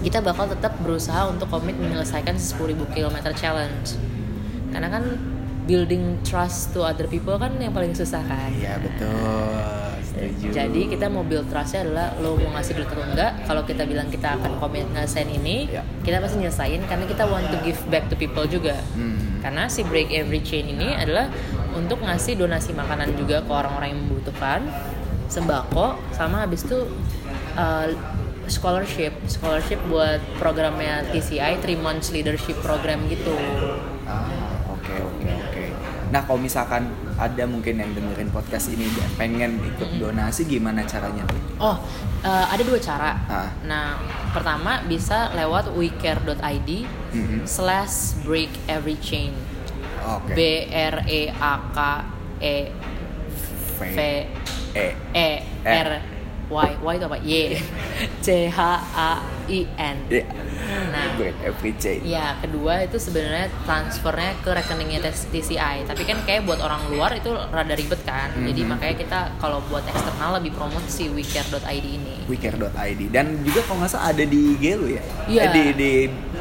kita bakal tetap berusaha untuk komit menyelesaikan 10.000 km challenge. Karena kan building trust to other people kan yang paling susah kan? Iya betul setuju jadi kita mau build trustnya adalah lo mau ngasih duit atau enggak kalau kita bilang kita akan komit ngelesain ini Ya. kita pasti nyelesain karena kita want to give back to people juga Hmm. karena si break every chain ini adalah untuk ngasih donasi makanan juga ke orang-orang yang membutuhkan sembako sama habis itu uh, scholarship scholarship buat programnya TCI three months leadership program gitu Ah, oke oke oke. Nah, kalau misalkan ada mungkin yang dengerin podcast ini dan pengen ikut donasi gimana caranya? Oh, uh, ada dua cara. Ah. Nah, pertama bisa lewat wecare.id Mhm. slash break every chain. Oke. B R E A K E V E E R Y Y itu apa? Y C H A I N. Ya. Nah, Break every chain. Ya, kedua itu sebenarnya transfernya ke rekeningnya TCI. Tapi kan kayak buat orang luar itu rada ribet kan. Jadi Mhm. makanya kita kalau buat eksternal lebih promote si wecare.id ini. Wecare.id dan juga kalau nggak salah ada di Gelu ya? Iya. Eh, di di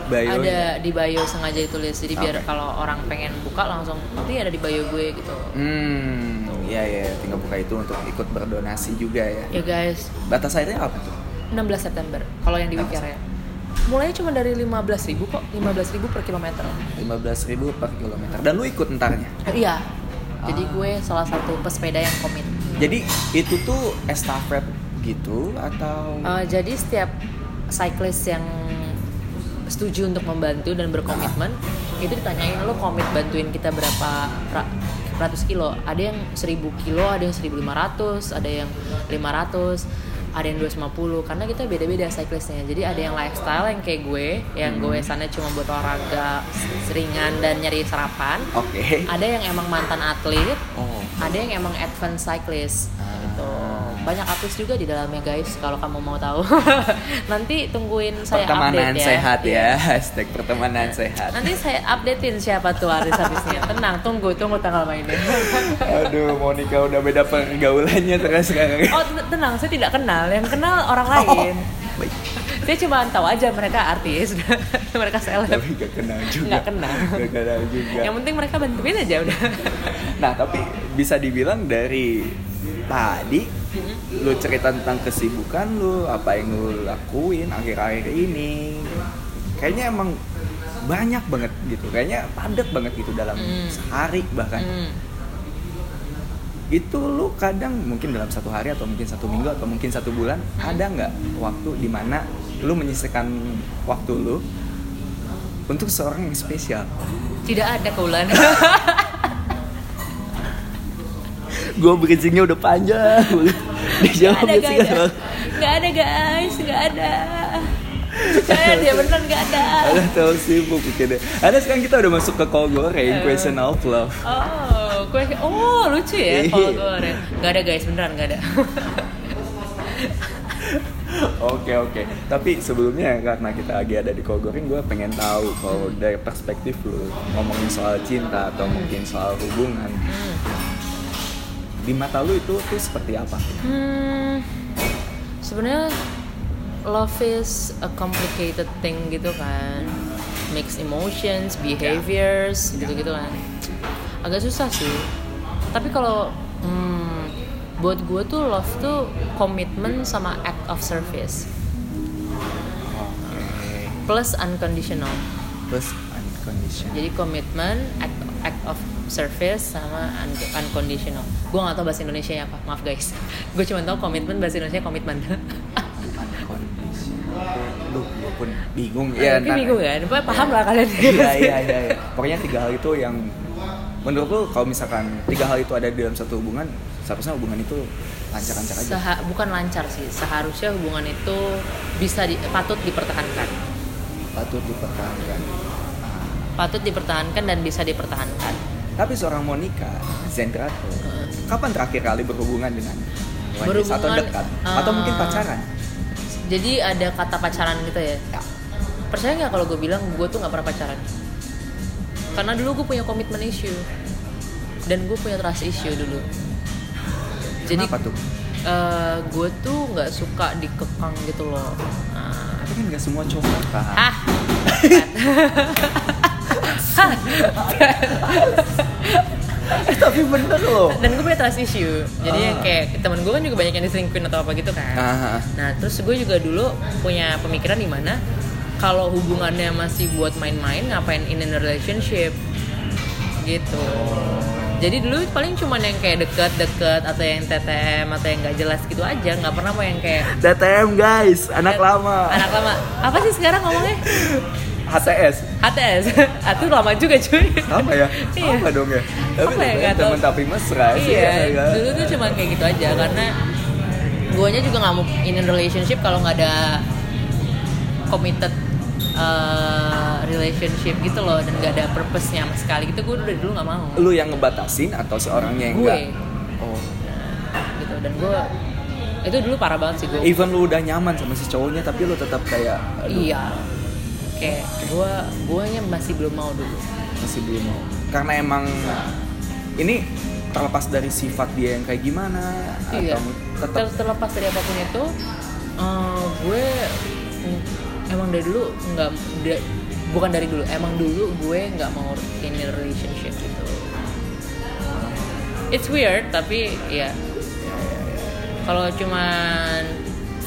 bio. ada di bio sengaja ditulis jadi biar Oke. kalau orang pengen buka langsung nanti ada di bio gue gitu Hmm, iya ya, tinggal buka itu untuk ikut berdonasi juga ya. ya guys Batas akhirnya apa tuh? 16 September kalau yang di Wicare ya. Mulainya cuma dari 15.000 ribu kok 15.000 per kilometer. 15.000 per kilometer. Dan lu ikut entarnya. Eh, iya. Jadi Ah. gue salah satu pesepeda yang komit. Jadi itu tuh estafet gitu atau? Eh, jadi setiap cyclist yang setuju untuk membantu dan berkomitmen itu ditanyain lo komit bantuin kita berapa ra- ratus kilo? Ada yang 1000 kilo ada yang 1500 ada yang 500 ada yang 250 karena kita beda-beda cyclistnya jadi ada yang lifestyle yang kayak gue yang gue sana cuma buat olahraga seringan dan nyari sarapan Oke. ada yang emang mantan atlet Oh. ada yang emang advance cyclist Ah. gitu banyak artis juga di dalamnya guys kalau kamu mau tahu nanti tungguin saya pertemanan update ya sehat ya. Iya. Hashtag pertemanan sehat. nanti saya updatein siapa tuh artis-artisnya tenang tunggu tunggu tanggal mainnya Aduh, Monica udah beda pergaulannya terus sekarang. oh ten- tenang saya tidak kenal yang kenal orang lain Baik. saya cuma tahu aja mereka artis mereka seleb Tapi gak kenal juga. Nggak kenal. Gak kenal juga. yang penting mereka bantuin aja udah Nah, tapi bisa dibilang dari tadi lu cerita tentang kesibukan lu, apa yang lu lakuin akhir-akhir ini. Kayaknya emang banyak banget gitu. Kayaknya padat banget gitu dalam Hmm. sehari bahkan. Hmm. Itu lu kadang mungkin dalam satu hari atau mungkin satu minggu atau mungkin satu bulan ada nggak waktu di mana lu menyisihkan waktu lu untuk seorang yang spesial? tidak ada keulan Gue bridgingnya udah panjang. Dijawab Nggak ada, nggak ada. Nggak ada guys, nggak ada. Percaya dia beneran nggak ada. Ada tahu sibuk deh. Ada sekarang kita udah masuk ke call goreng, Eh. question of love. Oh, gue oh lucu ya Iya. kalau goreng. Nggak ada guys, beneran nggak ada. Oke oke. Tapi sebelumnya karena kita lagi ada di call goreng, gue pengen tahu kalau dari perspektif lu ngomongin soal cinta atau mungkin soal hubungan, Hmm. Di mata lu itu tuh seperti apa? Hmm, sebenarnya love is a complicated thing gitu kan, mixed emotions, behaviors, Ya. gitu-gitu kan. Agak susah sih. Tapi kalau hmm, buat gue tuh love tuh komitmen sama act of service plus unconditional. Terus unconditional. Jadi komitmen, act, act of service sama un- unconditional. Gue gak tau bahasa Indonesia ya apa, maaf guys. Gue cuma tau komitmen bahasa Indonesia komitmen. Duh, gue pun bingung ya, ya. mungkin ntar- bingung kan? Pokoknya paham lah kalian. iya iya iya iya. pokoknya tiga hal itu yang menurut lu kalau misalkan tiga hal itu ada di dalam satu hubungan seharusnya hubungan itu lancar-lancar aja Seha- bukan lancar sih, seharusnya hubungan itu bisa di- patut dipertahankan. patut dipertahankan patut dipertahankan dan bisa dipertahankan Tapi seorang Monica Zendrato, kapan terakhir kali berhubungan dengan Wendy's atau Berhubungan, dekat? Atau mungkin eh, pacaran? jadi ada kata pacaran gitu ya? Ya. percaya nggak kalau gue bilang gue tuh nggak pernah pacaran? Karena dulu gue punya komitmen issue. Dan gue punya trust issue dulu. Jadi Kenapa tuh? eh, gue tuh nggak suka dikekang gitu loh. Nah, Tapi kan nggak semua cowok kan. ah Eh, tapi bener loh. dan gue punya trust issue jadi Ah. yang kayak temen gue kan juga banyak yang diselingkuhin atau apa gitu kan Ah, Nah, terus gue juga dulu punya pemikiran di mana kalau hubungannya masih buat main-main, ngapain in a relationship? Gitu. Jadi dulu paling cuman yang kayak deket-deket atau yang TTM atau yang nggak jelas gitu aja, nggak pernah mau yang kayak DTM guys, anak lama. anak lama. Apa sih sekarang ngomongnya? HTS. HTS. Itu lama juga cuy. Sama ya? Iya. Sama dong ya. Tapi Apa ya, temen tapi mesra sih. iya, ya kan? dulu tuh cuma kayak gitu aja karena guanya juga nggak mau in a relationship kalau nggak ada committed uh, relationship gitu loh dan nggak ada purpose-nya sama sekali gitu gue dari dulu nggak mau Lu yang ngebatasin atau si orangnya yang gue enggak? Oh. Nah, gitu dan gue itu dulu parah banget sih gue Even lu udah nyaman sama si cowoknya tapi lu tetap kayak aduh, iya kayak gue guanya masih belum mau dulu. Masih belum mau. Karena emang ini terlepas dari sifat dia yang kayak gimana iya. atau tetap Ter- terlepas dari apa pun itu eh, gue emang dari dulu nggak da- bukan dari dulu emang dulu gue nggak mau in a relationship gitu. It's weird tapi ya. Kalau cuman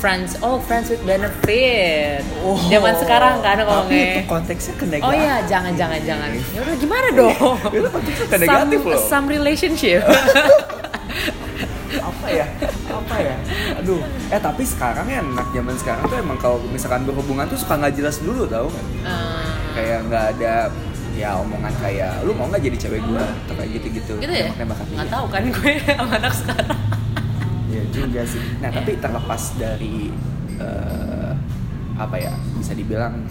friends oh friends with benefit zaman sekarang kan Oh. Tapi itu konteksnya ke negatif. Oh iya, jangan jangan jangan. Ya udah gimana dong? Itu konteksnya ke negatif some, loh. some relationship. apa ya apa ya aduh eh tapi sekarang ya anak zaman sekarang tuh emang kalau misalkan berhubungan tuh suka nggak jelas dulu tau kan Eh, kayak nggak ada ya omongan kayak lu mau nggak jadi cewek gua atau kayak gitu gitu gitu ya? Nggak tahu kan gue sama anak sekarang. Juga sih nah tapi terlepas dari eh, apa ya bisa dibilang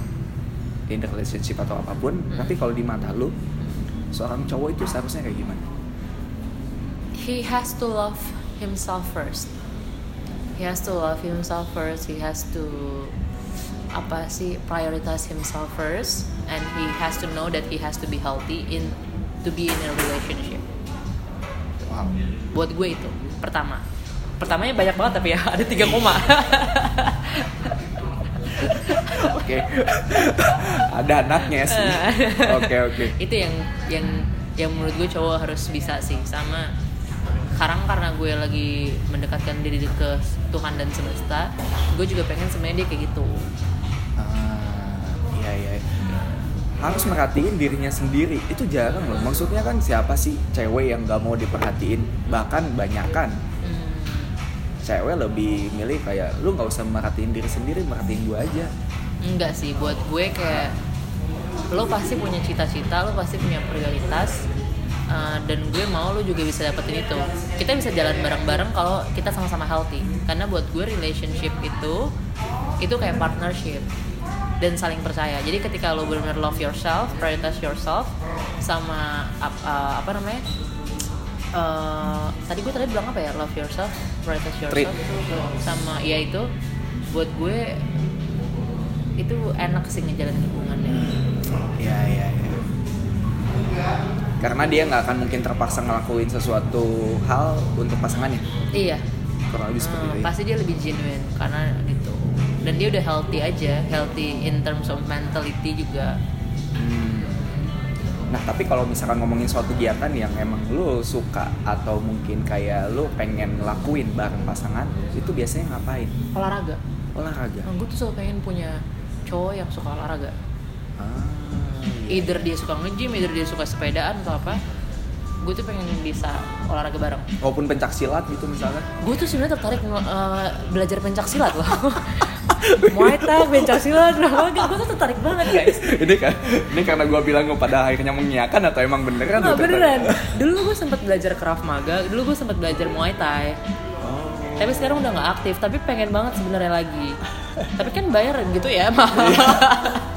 in the relationship atau apa pun Hmm. tapi kalau di mata lu seorang cowok itu seharusnya kayak gimana He has to love himself first. He has to love himself first. He has to apa sih prioritize himself first, and he has to know that he has to be healthy in to be in a relationship. wow Buat gue itu pertama. Pertamanya banyak banget tapi ya ada tiga koma. oke. Ada anaknya sih. Oke oke. Itu yang yang yang menurut gue cowok harus bisa sih sama sekarang karena gue lagi mendekatkan diri ke Tuhan dan semesta gue juga pengen sebenarnya dia kayak gitu. Ah, iya iya. Harus merhatiin dirinya sendiri. Itu jarang loh. Maksudnya kan siapa sih cewek yang nggak mau diperhatiin? Bahkan banyakan cewek lebih milih kayak lu nggak usah merhatiin diri sendiri merhatiin gua aja. Enggak sih buat gue kayak lo pasti punya cita-cita lo pasti punya prioritas uh, dan gue mau lo juga bisa dapetin itu. Kita bisa jalan bareng-bareng kalau kita sama-sama healthy. Karena buat gue relationship itu itu kayak partnership dan saling percaya. Jadi ketika lo benar-benar love yourself prioritas yourself sama uh, apa namanya Uh, tadi gue tadi bilang apa ya? Love yourself prioritas Treat. yourself. Sama ya itu buat gue itu enak sih ngejalanin hubungannya. Iya iya iya. Karena dia nggak akan mungkin terpaksa ngelakuin sesuatu hal untuk pasangannya. Iya. Kurang lebih seperti Hmm, itu ya. pasti dia lebih genuine karena gitu. Dan dia udah healthy aja healthy in terms of mentality juga. Nah tapi kalau misalkan ngomongin suatu kegiatan yang emang lu suka atau mungkin kayak lu pengen lakuin bareng pasangan itu biasanya ngapain? olahraga Olahraga. nah, gue tuh selalu pengen punya cowok yang suka olahraga Ah, iya. either dia suka nge-gym either dia suka sepedaan atau apa gue tuh pengen bisa olahraga bareng Maupun pencak silat gitu misalnya. gue tuh sebenarnya tertarik uh, belajar pencak silat loh Muay Thai, pencak silat, nah, gue tuh tertarik banget guys ini kan, ini karena gua bilang gua pada akhirnya mengiyakan atau emang beneran? Tuh beneran. Dulu gue sempat belajar Krav Maga, dulu gue sempat belajar Muay Thai. Oh. Tapi sekarang udah nggak aktif, tapi pengen banget sebenarnya lagi. Tapi kan bayar gitu ya, mahal.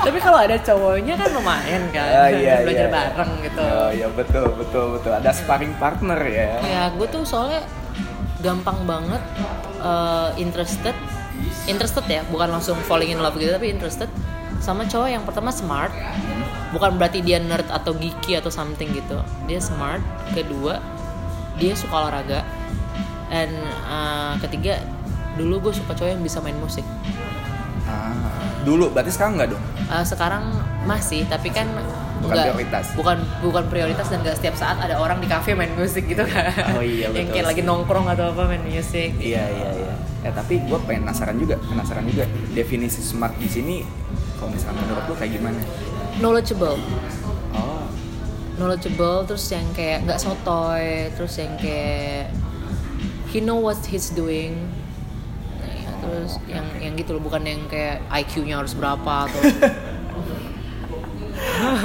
tapi kalau ada cowoknya kan lumayan kan Ah, iya, belajar iya, iya. bareng gitu. Oh iya betul betul betul. Ada sparring partner ya. ya gue tuh soalnya gampang banget uh, interested interested ya bukan langsung falling in love gitu tapi interested sama cowok yang pertama smart. Bukan berarti dia nerd atau geeky atau something gitu. Dia smart. Kedua dia suka olahraga. Dan uh, ketiga dulu gue suka cowok yang bisa main musik. Ah, dulu berarti sekarang nggak dong? Uh, sekarang masih tapi kan Bukan nggak- prioritas. bukan bukan prioritas dan gak setiap saat ada orang di kafe main musik gitu kan Oh iya, yang betul kayak lagi nongkrong atau apa main musik Iya iya iya. Eh tapi gue penasaran juga, penasaran juga definisi smart di sini. Kalau misalkan menurut lu kayak gimana? knowledgeable Oh, knowledgeable terus yang kayak nggak sotoy terus yang kayak he know what he's doing terus yang yang gitu loh bukan yang kayak IQ-nya harus berapa atau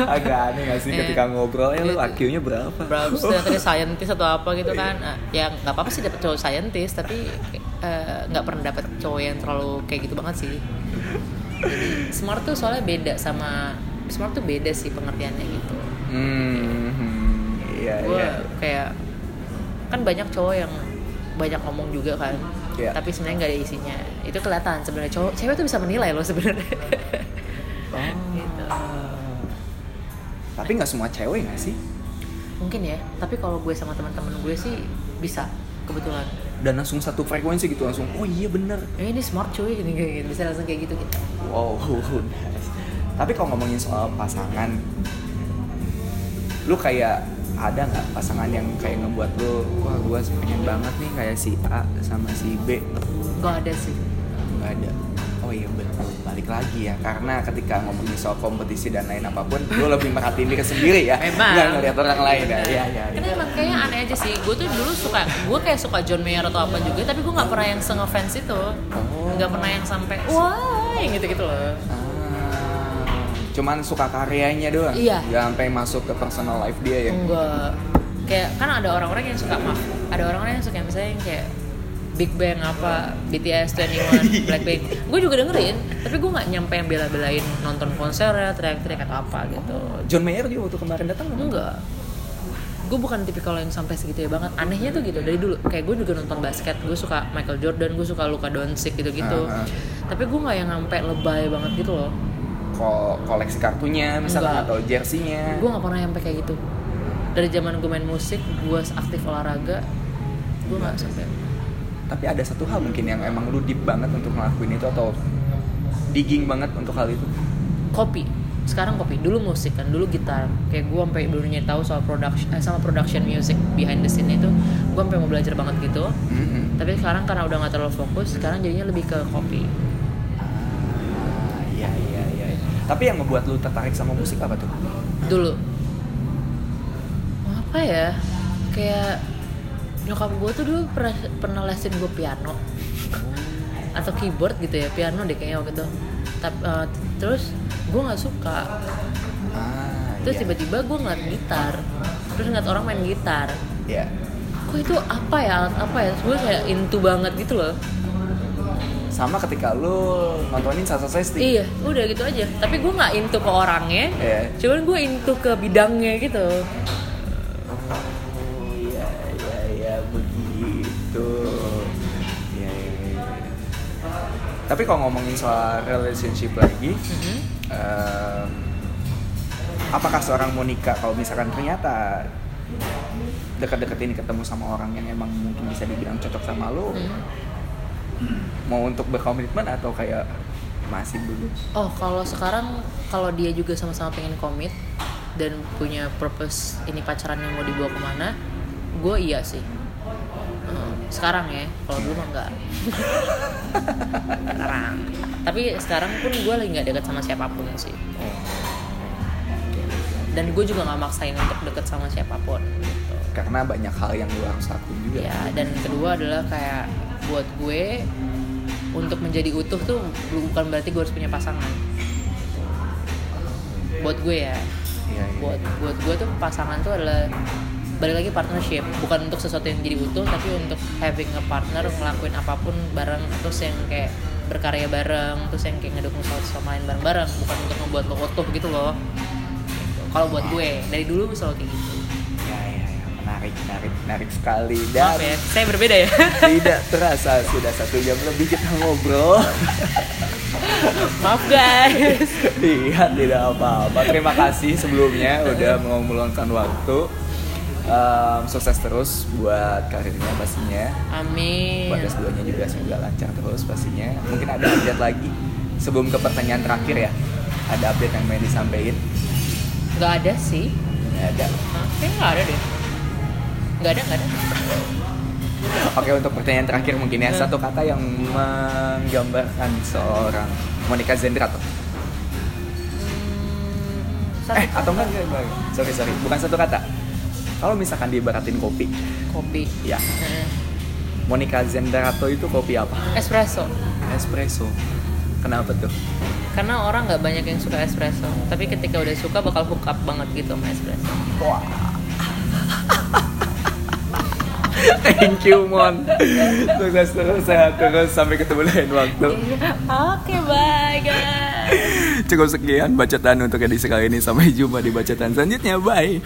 agak aneh gak sih Iya. ketika ngobrol ya lu Iya. IQ-nya berapa? berapa ternyata dia scientist atau apa gitu kan Nah, ya nggak apa-apa sih dapet cowok scientist tapi eh, nggak pernah dapet cowok yang terlalu kayak gitu banget sih Jadi, smart tuh soalnya beda sama smart tuh beda sih pengertiannya gitu Hmm, hmm, iya gue iya. kayak kan banyak cowok yang banyak ngomong juga kan Iya. tapi sebenarnya nggak ada isinya itu kelihatan sebenarnya cowok cewek tuh bisa menilai loh sebenarnya Oh. Gitu. Tapi nggak semua cewek nggak sih? mungkin ya tapi kalau gue sama teman-teman gue sih bisa kebetulan Dan langsung satu frekuensi gitu langsung. Oh iya bener. eh ini smart cuy gini kayak gitu bisa langsung kayak gitu gitu Wow. nice. Tapi kalau ngomongin soal pasangan, lu kayak ada nggak pasangan yang kayak ngebuat lu, wah gua pengen banget nih kayak si A sama si B? gak ada sih Nggak ada. Oh iya betul. Balik lagi ya, karena ketika ngomongin soal kompetisi dan lain apa pun, lu lebih merhatiin diri sendiri ya, Emang. nggak ngeliat orang lain ya. Iya iya. Karena emang kayaknya aneh aja sih gue tuh dulu suka gue kayak suka John Mayer atau apa juga tapi gue nggak pernah yang se-ngefans itu Oh. nggak pernah yang sampai wah yang gitu-gitu loh Ah, cuman suka karyanya doang. Iya. Nggak sampai masuk ke personal life dia ya. enggak kayak kan ada orang-orang yang suka maaf ada orang-orang yang suka misalnya yang kayak Big Bang apa BTS 21 Blackpink gue juga dengerin tapi gue nggak nyampe yang bela-belain nonton konsernya teriak-teriak atau apa gitu John Mayer juga waktu kemarin datang nggak? enggak gue bukan tipikal yang sampai segitu ya banget anehnya tuh gitu dari dulu kayak gue juga nonton basket gue suka Michael Jordan gue suka Luka Doncic gitu gitu Ah, ah. tapi gue nggak yang sampai lebay banget gitu loh Ko koleksi kartunya misalnya Enggak. atau jersinya. gue nggak pernah sampai kayak gitu dari zaman gue main musik gue aktif olahraga gue nggak sampai Tapi ada satu hal mungkin yang emang lu deep banget untuk ngelakuin itu atau digging banget untuk hal itu. kopi sekarang kopi dulu musik kan dulu gitar kayak gue sampai dulu nyari tahu soal production eh, sama production music behind the scene itu gue sampai mau belajar banget gitu Mhm. tapi sekarang karena udah nggak terlalu fokus sekarang jadinya lebih ke kopi Tapi yang ngebuat lu tertarik sama musik apa tuh? dulu. Apa ya? Kayak nyokap gue tuh dulu pernah pernah lesin gue piano. Atau keyboard gitu ya piano deh kayaknya waktu itu. Tap- eh, terus gue nggak suka. Ah, terus iya. tiba-tiba gue ngeliat gitar. Terus ngeliat orang main gitar. Iya. kok itu apa ya? Alat apa ya? Gue kayak into banget gitu loh Sama ketika lu nontonin Sasa Sesti. iya udah gitu aja tapi gue nggak into ke orangnya Iya. cuman gue into ke bidangnya gitu Oh iya iya iya begitu. Iya iya iya. Tapi kalau ngomongin soal relationship lagi, Mhm. em, apakah seorang mau nikah kalau misalkan ternyata dekat-dekat ini ketemu sama orang yang emang mungkin bisa dibilang cocok sama lo, Hmm. Mau untuk berkomitmen atau kayak masih belum? Oh, kalau sekarang kalau dia juga sama-sama pengen komit dan punya purpose ini pacaran yang mau dibawa ke mana, gue iya sih. Hmm, sekarang ya, kalau dulu mah enggak. sekarang. Tapi sekarang pun gue lagi nggak deket sama siapa pun sih. Dan gue juga nggak maksain untuk deket sama siapa pun. Gitu. Karena banyak hal yang lo harus lakuin juga. Ya, dan kedua adalah kayak buat gue untuk menjadi utuh tuh bukan berarti gue harus punya pasangan. Buat gue ya, Iya, iya. buat buat gue tuh pasangan tuh adalah balik lagi partnership, bukan untuk sesuatu yang jadi utuh, tapi untuk having a partner ngelakuin apa pun bareng terus yang kayak berkarya bareng terus yang kayak ngedukung satu sama lain bareng-bareng bukan untuk membuat lo utuh gitu loh kalau buat gue dari dulu selalu kayak gitu. Menarik, menarik, menarik sekali. maaf Dan ya saya berbeda ya tidak terasa sudah satu jam lebih kita ngobrol. maaf guys Iya, tidak apa-apa. Terima kasih sebelumnya udah mau meluangkan waktu. Em, sukses terus buat karirnya pastinya. amin Buat S2-nya juga semoga lancar terus pastinya. Mungkin ada update lagi sebelum ke pertanyaan terakhir ya. Ada update yang main disampaikan? nggak ada sih Nggak ada. Hah? kayaknya nggak ada deh nggak ada nggak ada Oke untuk pertanyaan terakhir mungkin ya Hmm. satu kata yang menggambarkan seorang Monica Zendrato. Hmm, satu Eh atau enggak, enggak, enggak. Sorry sorry, bukan satu kata. Kalau misalkan diibaratin kopi, kopi ya Heeh. Monica Zendrato itu kopi apa? espresso Espresso. Kenapa tuh? karena orang nggak banyak yang suka espresso tapi ketika udah suka bakal hook up banget gitu sama espresso Wah. Thank you Mon. Sukses terus sehat terus sampai ketemu lain waktu. oke bye guys Cukup sekian bacaan untuk edisi kali ini. Sampai jumpa di bacaan selanjutnya. Bye.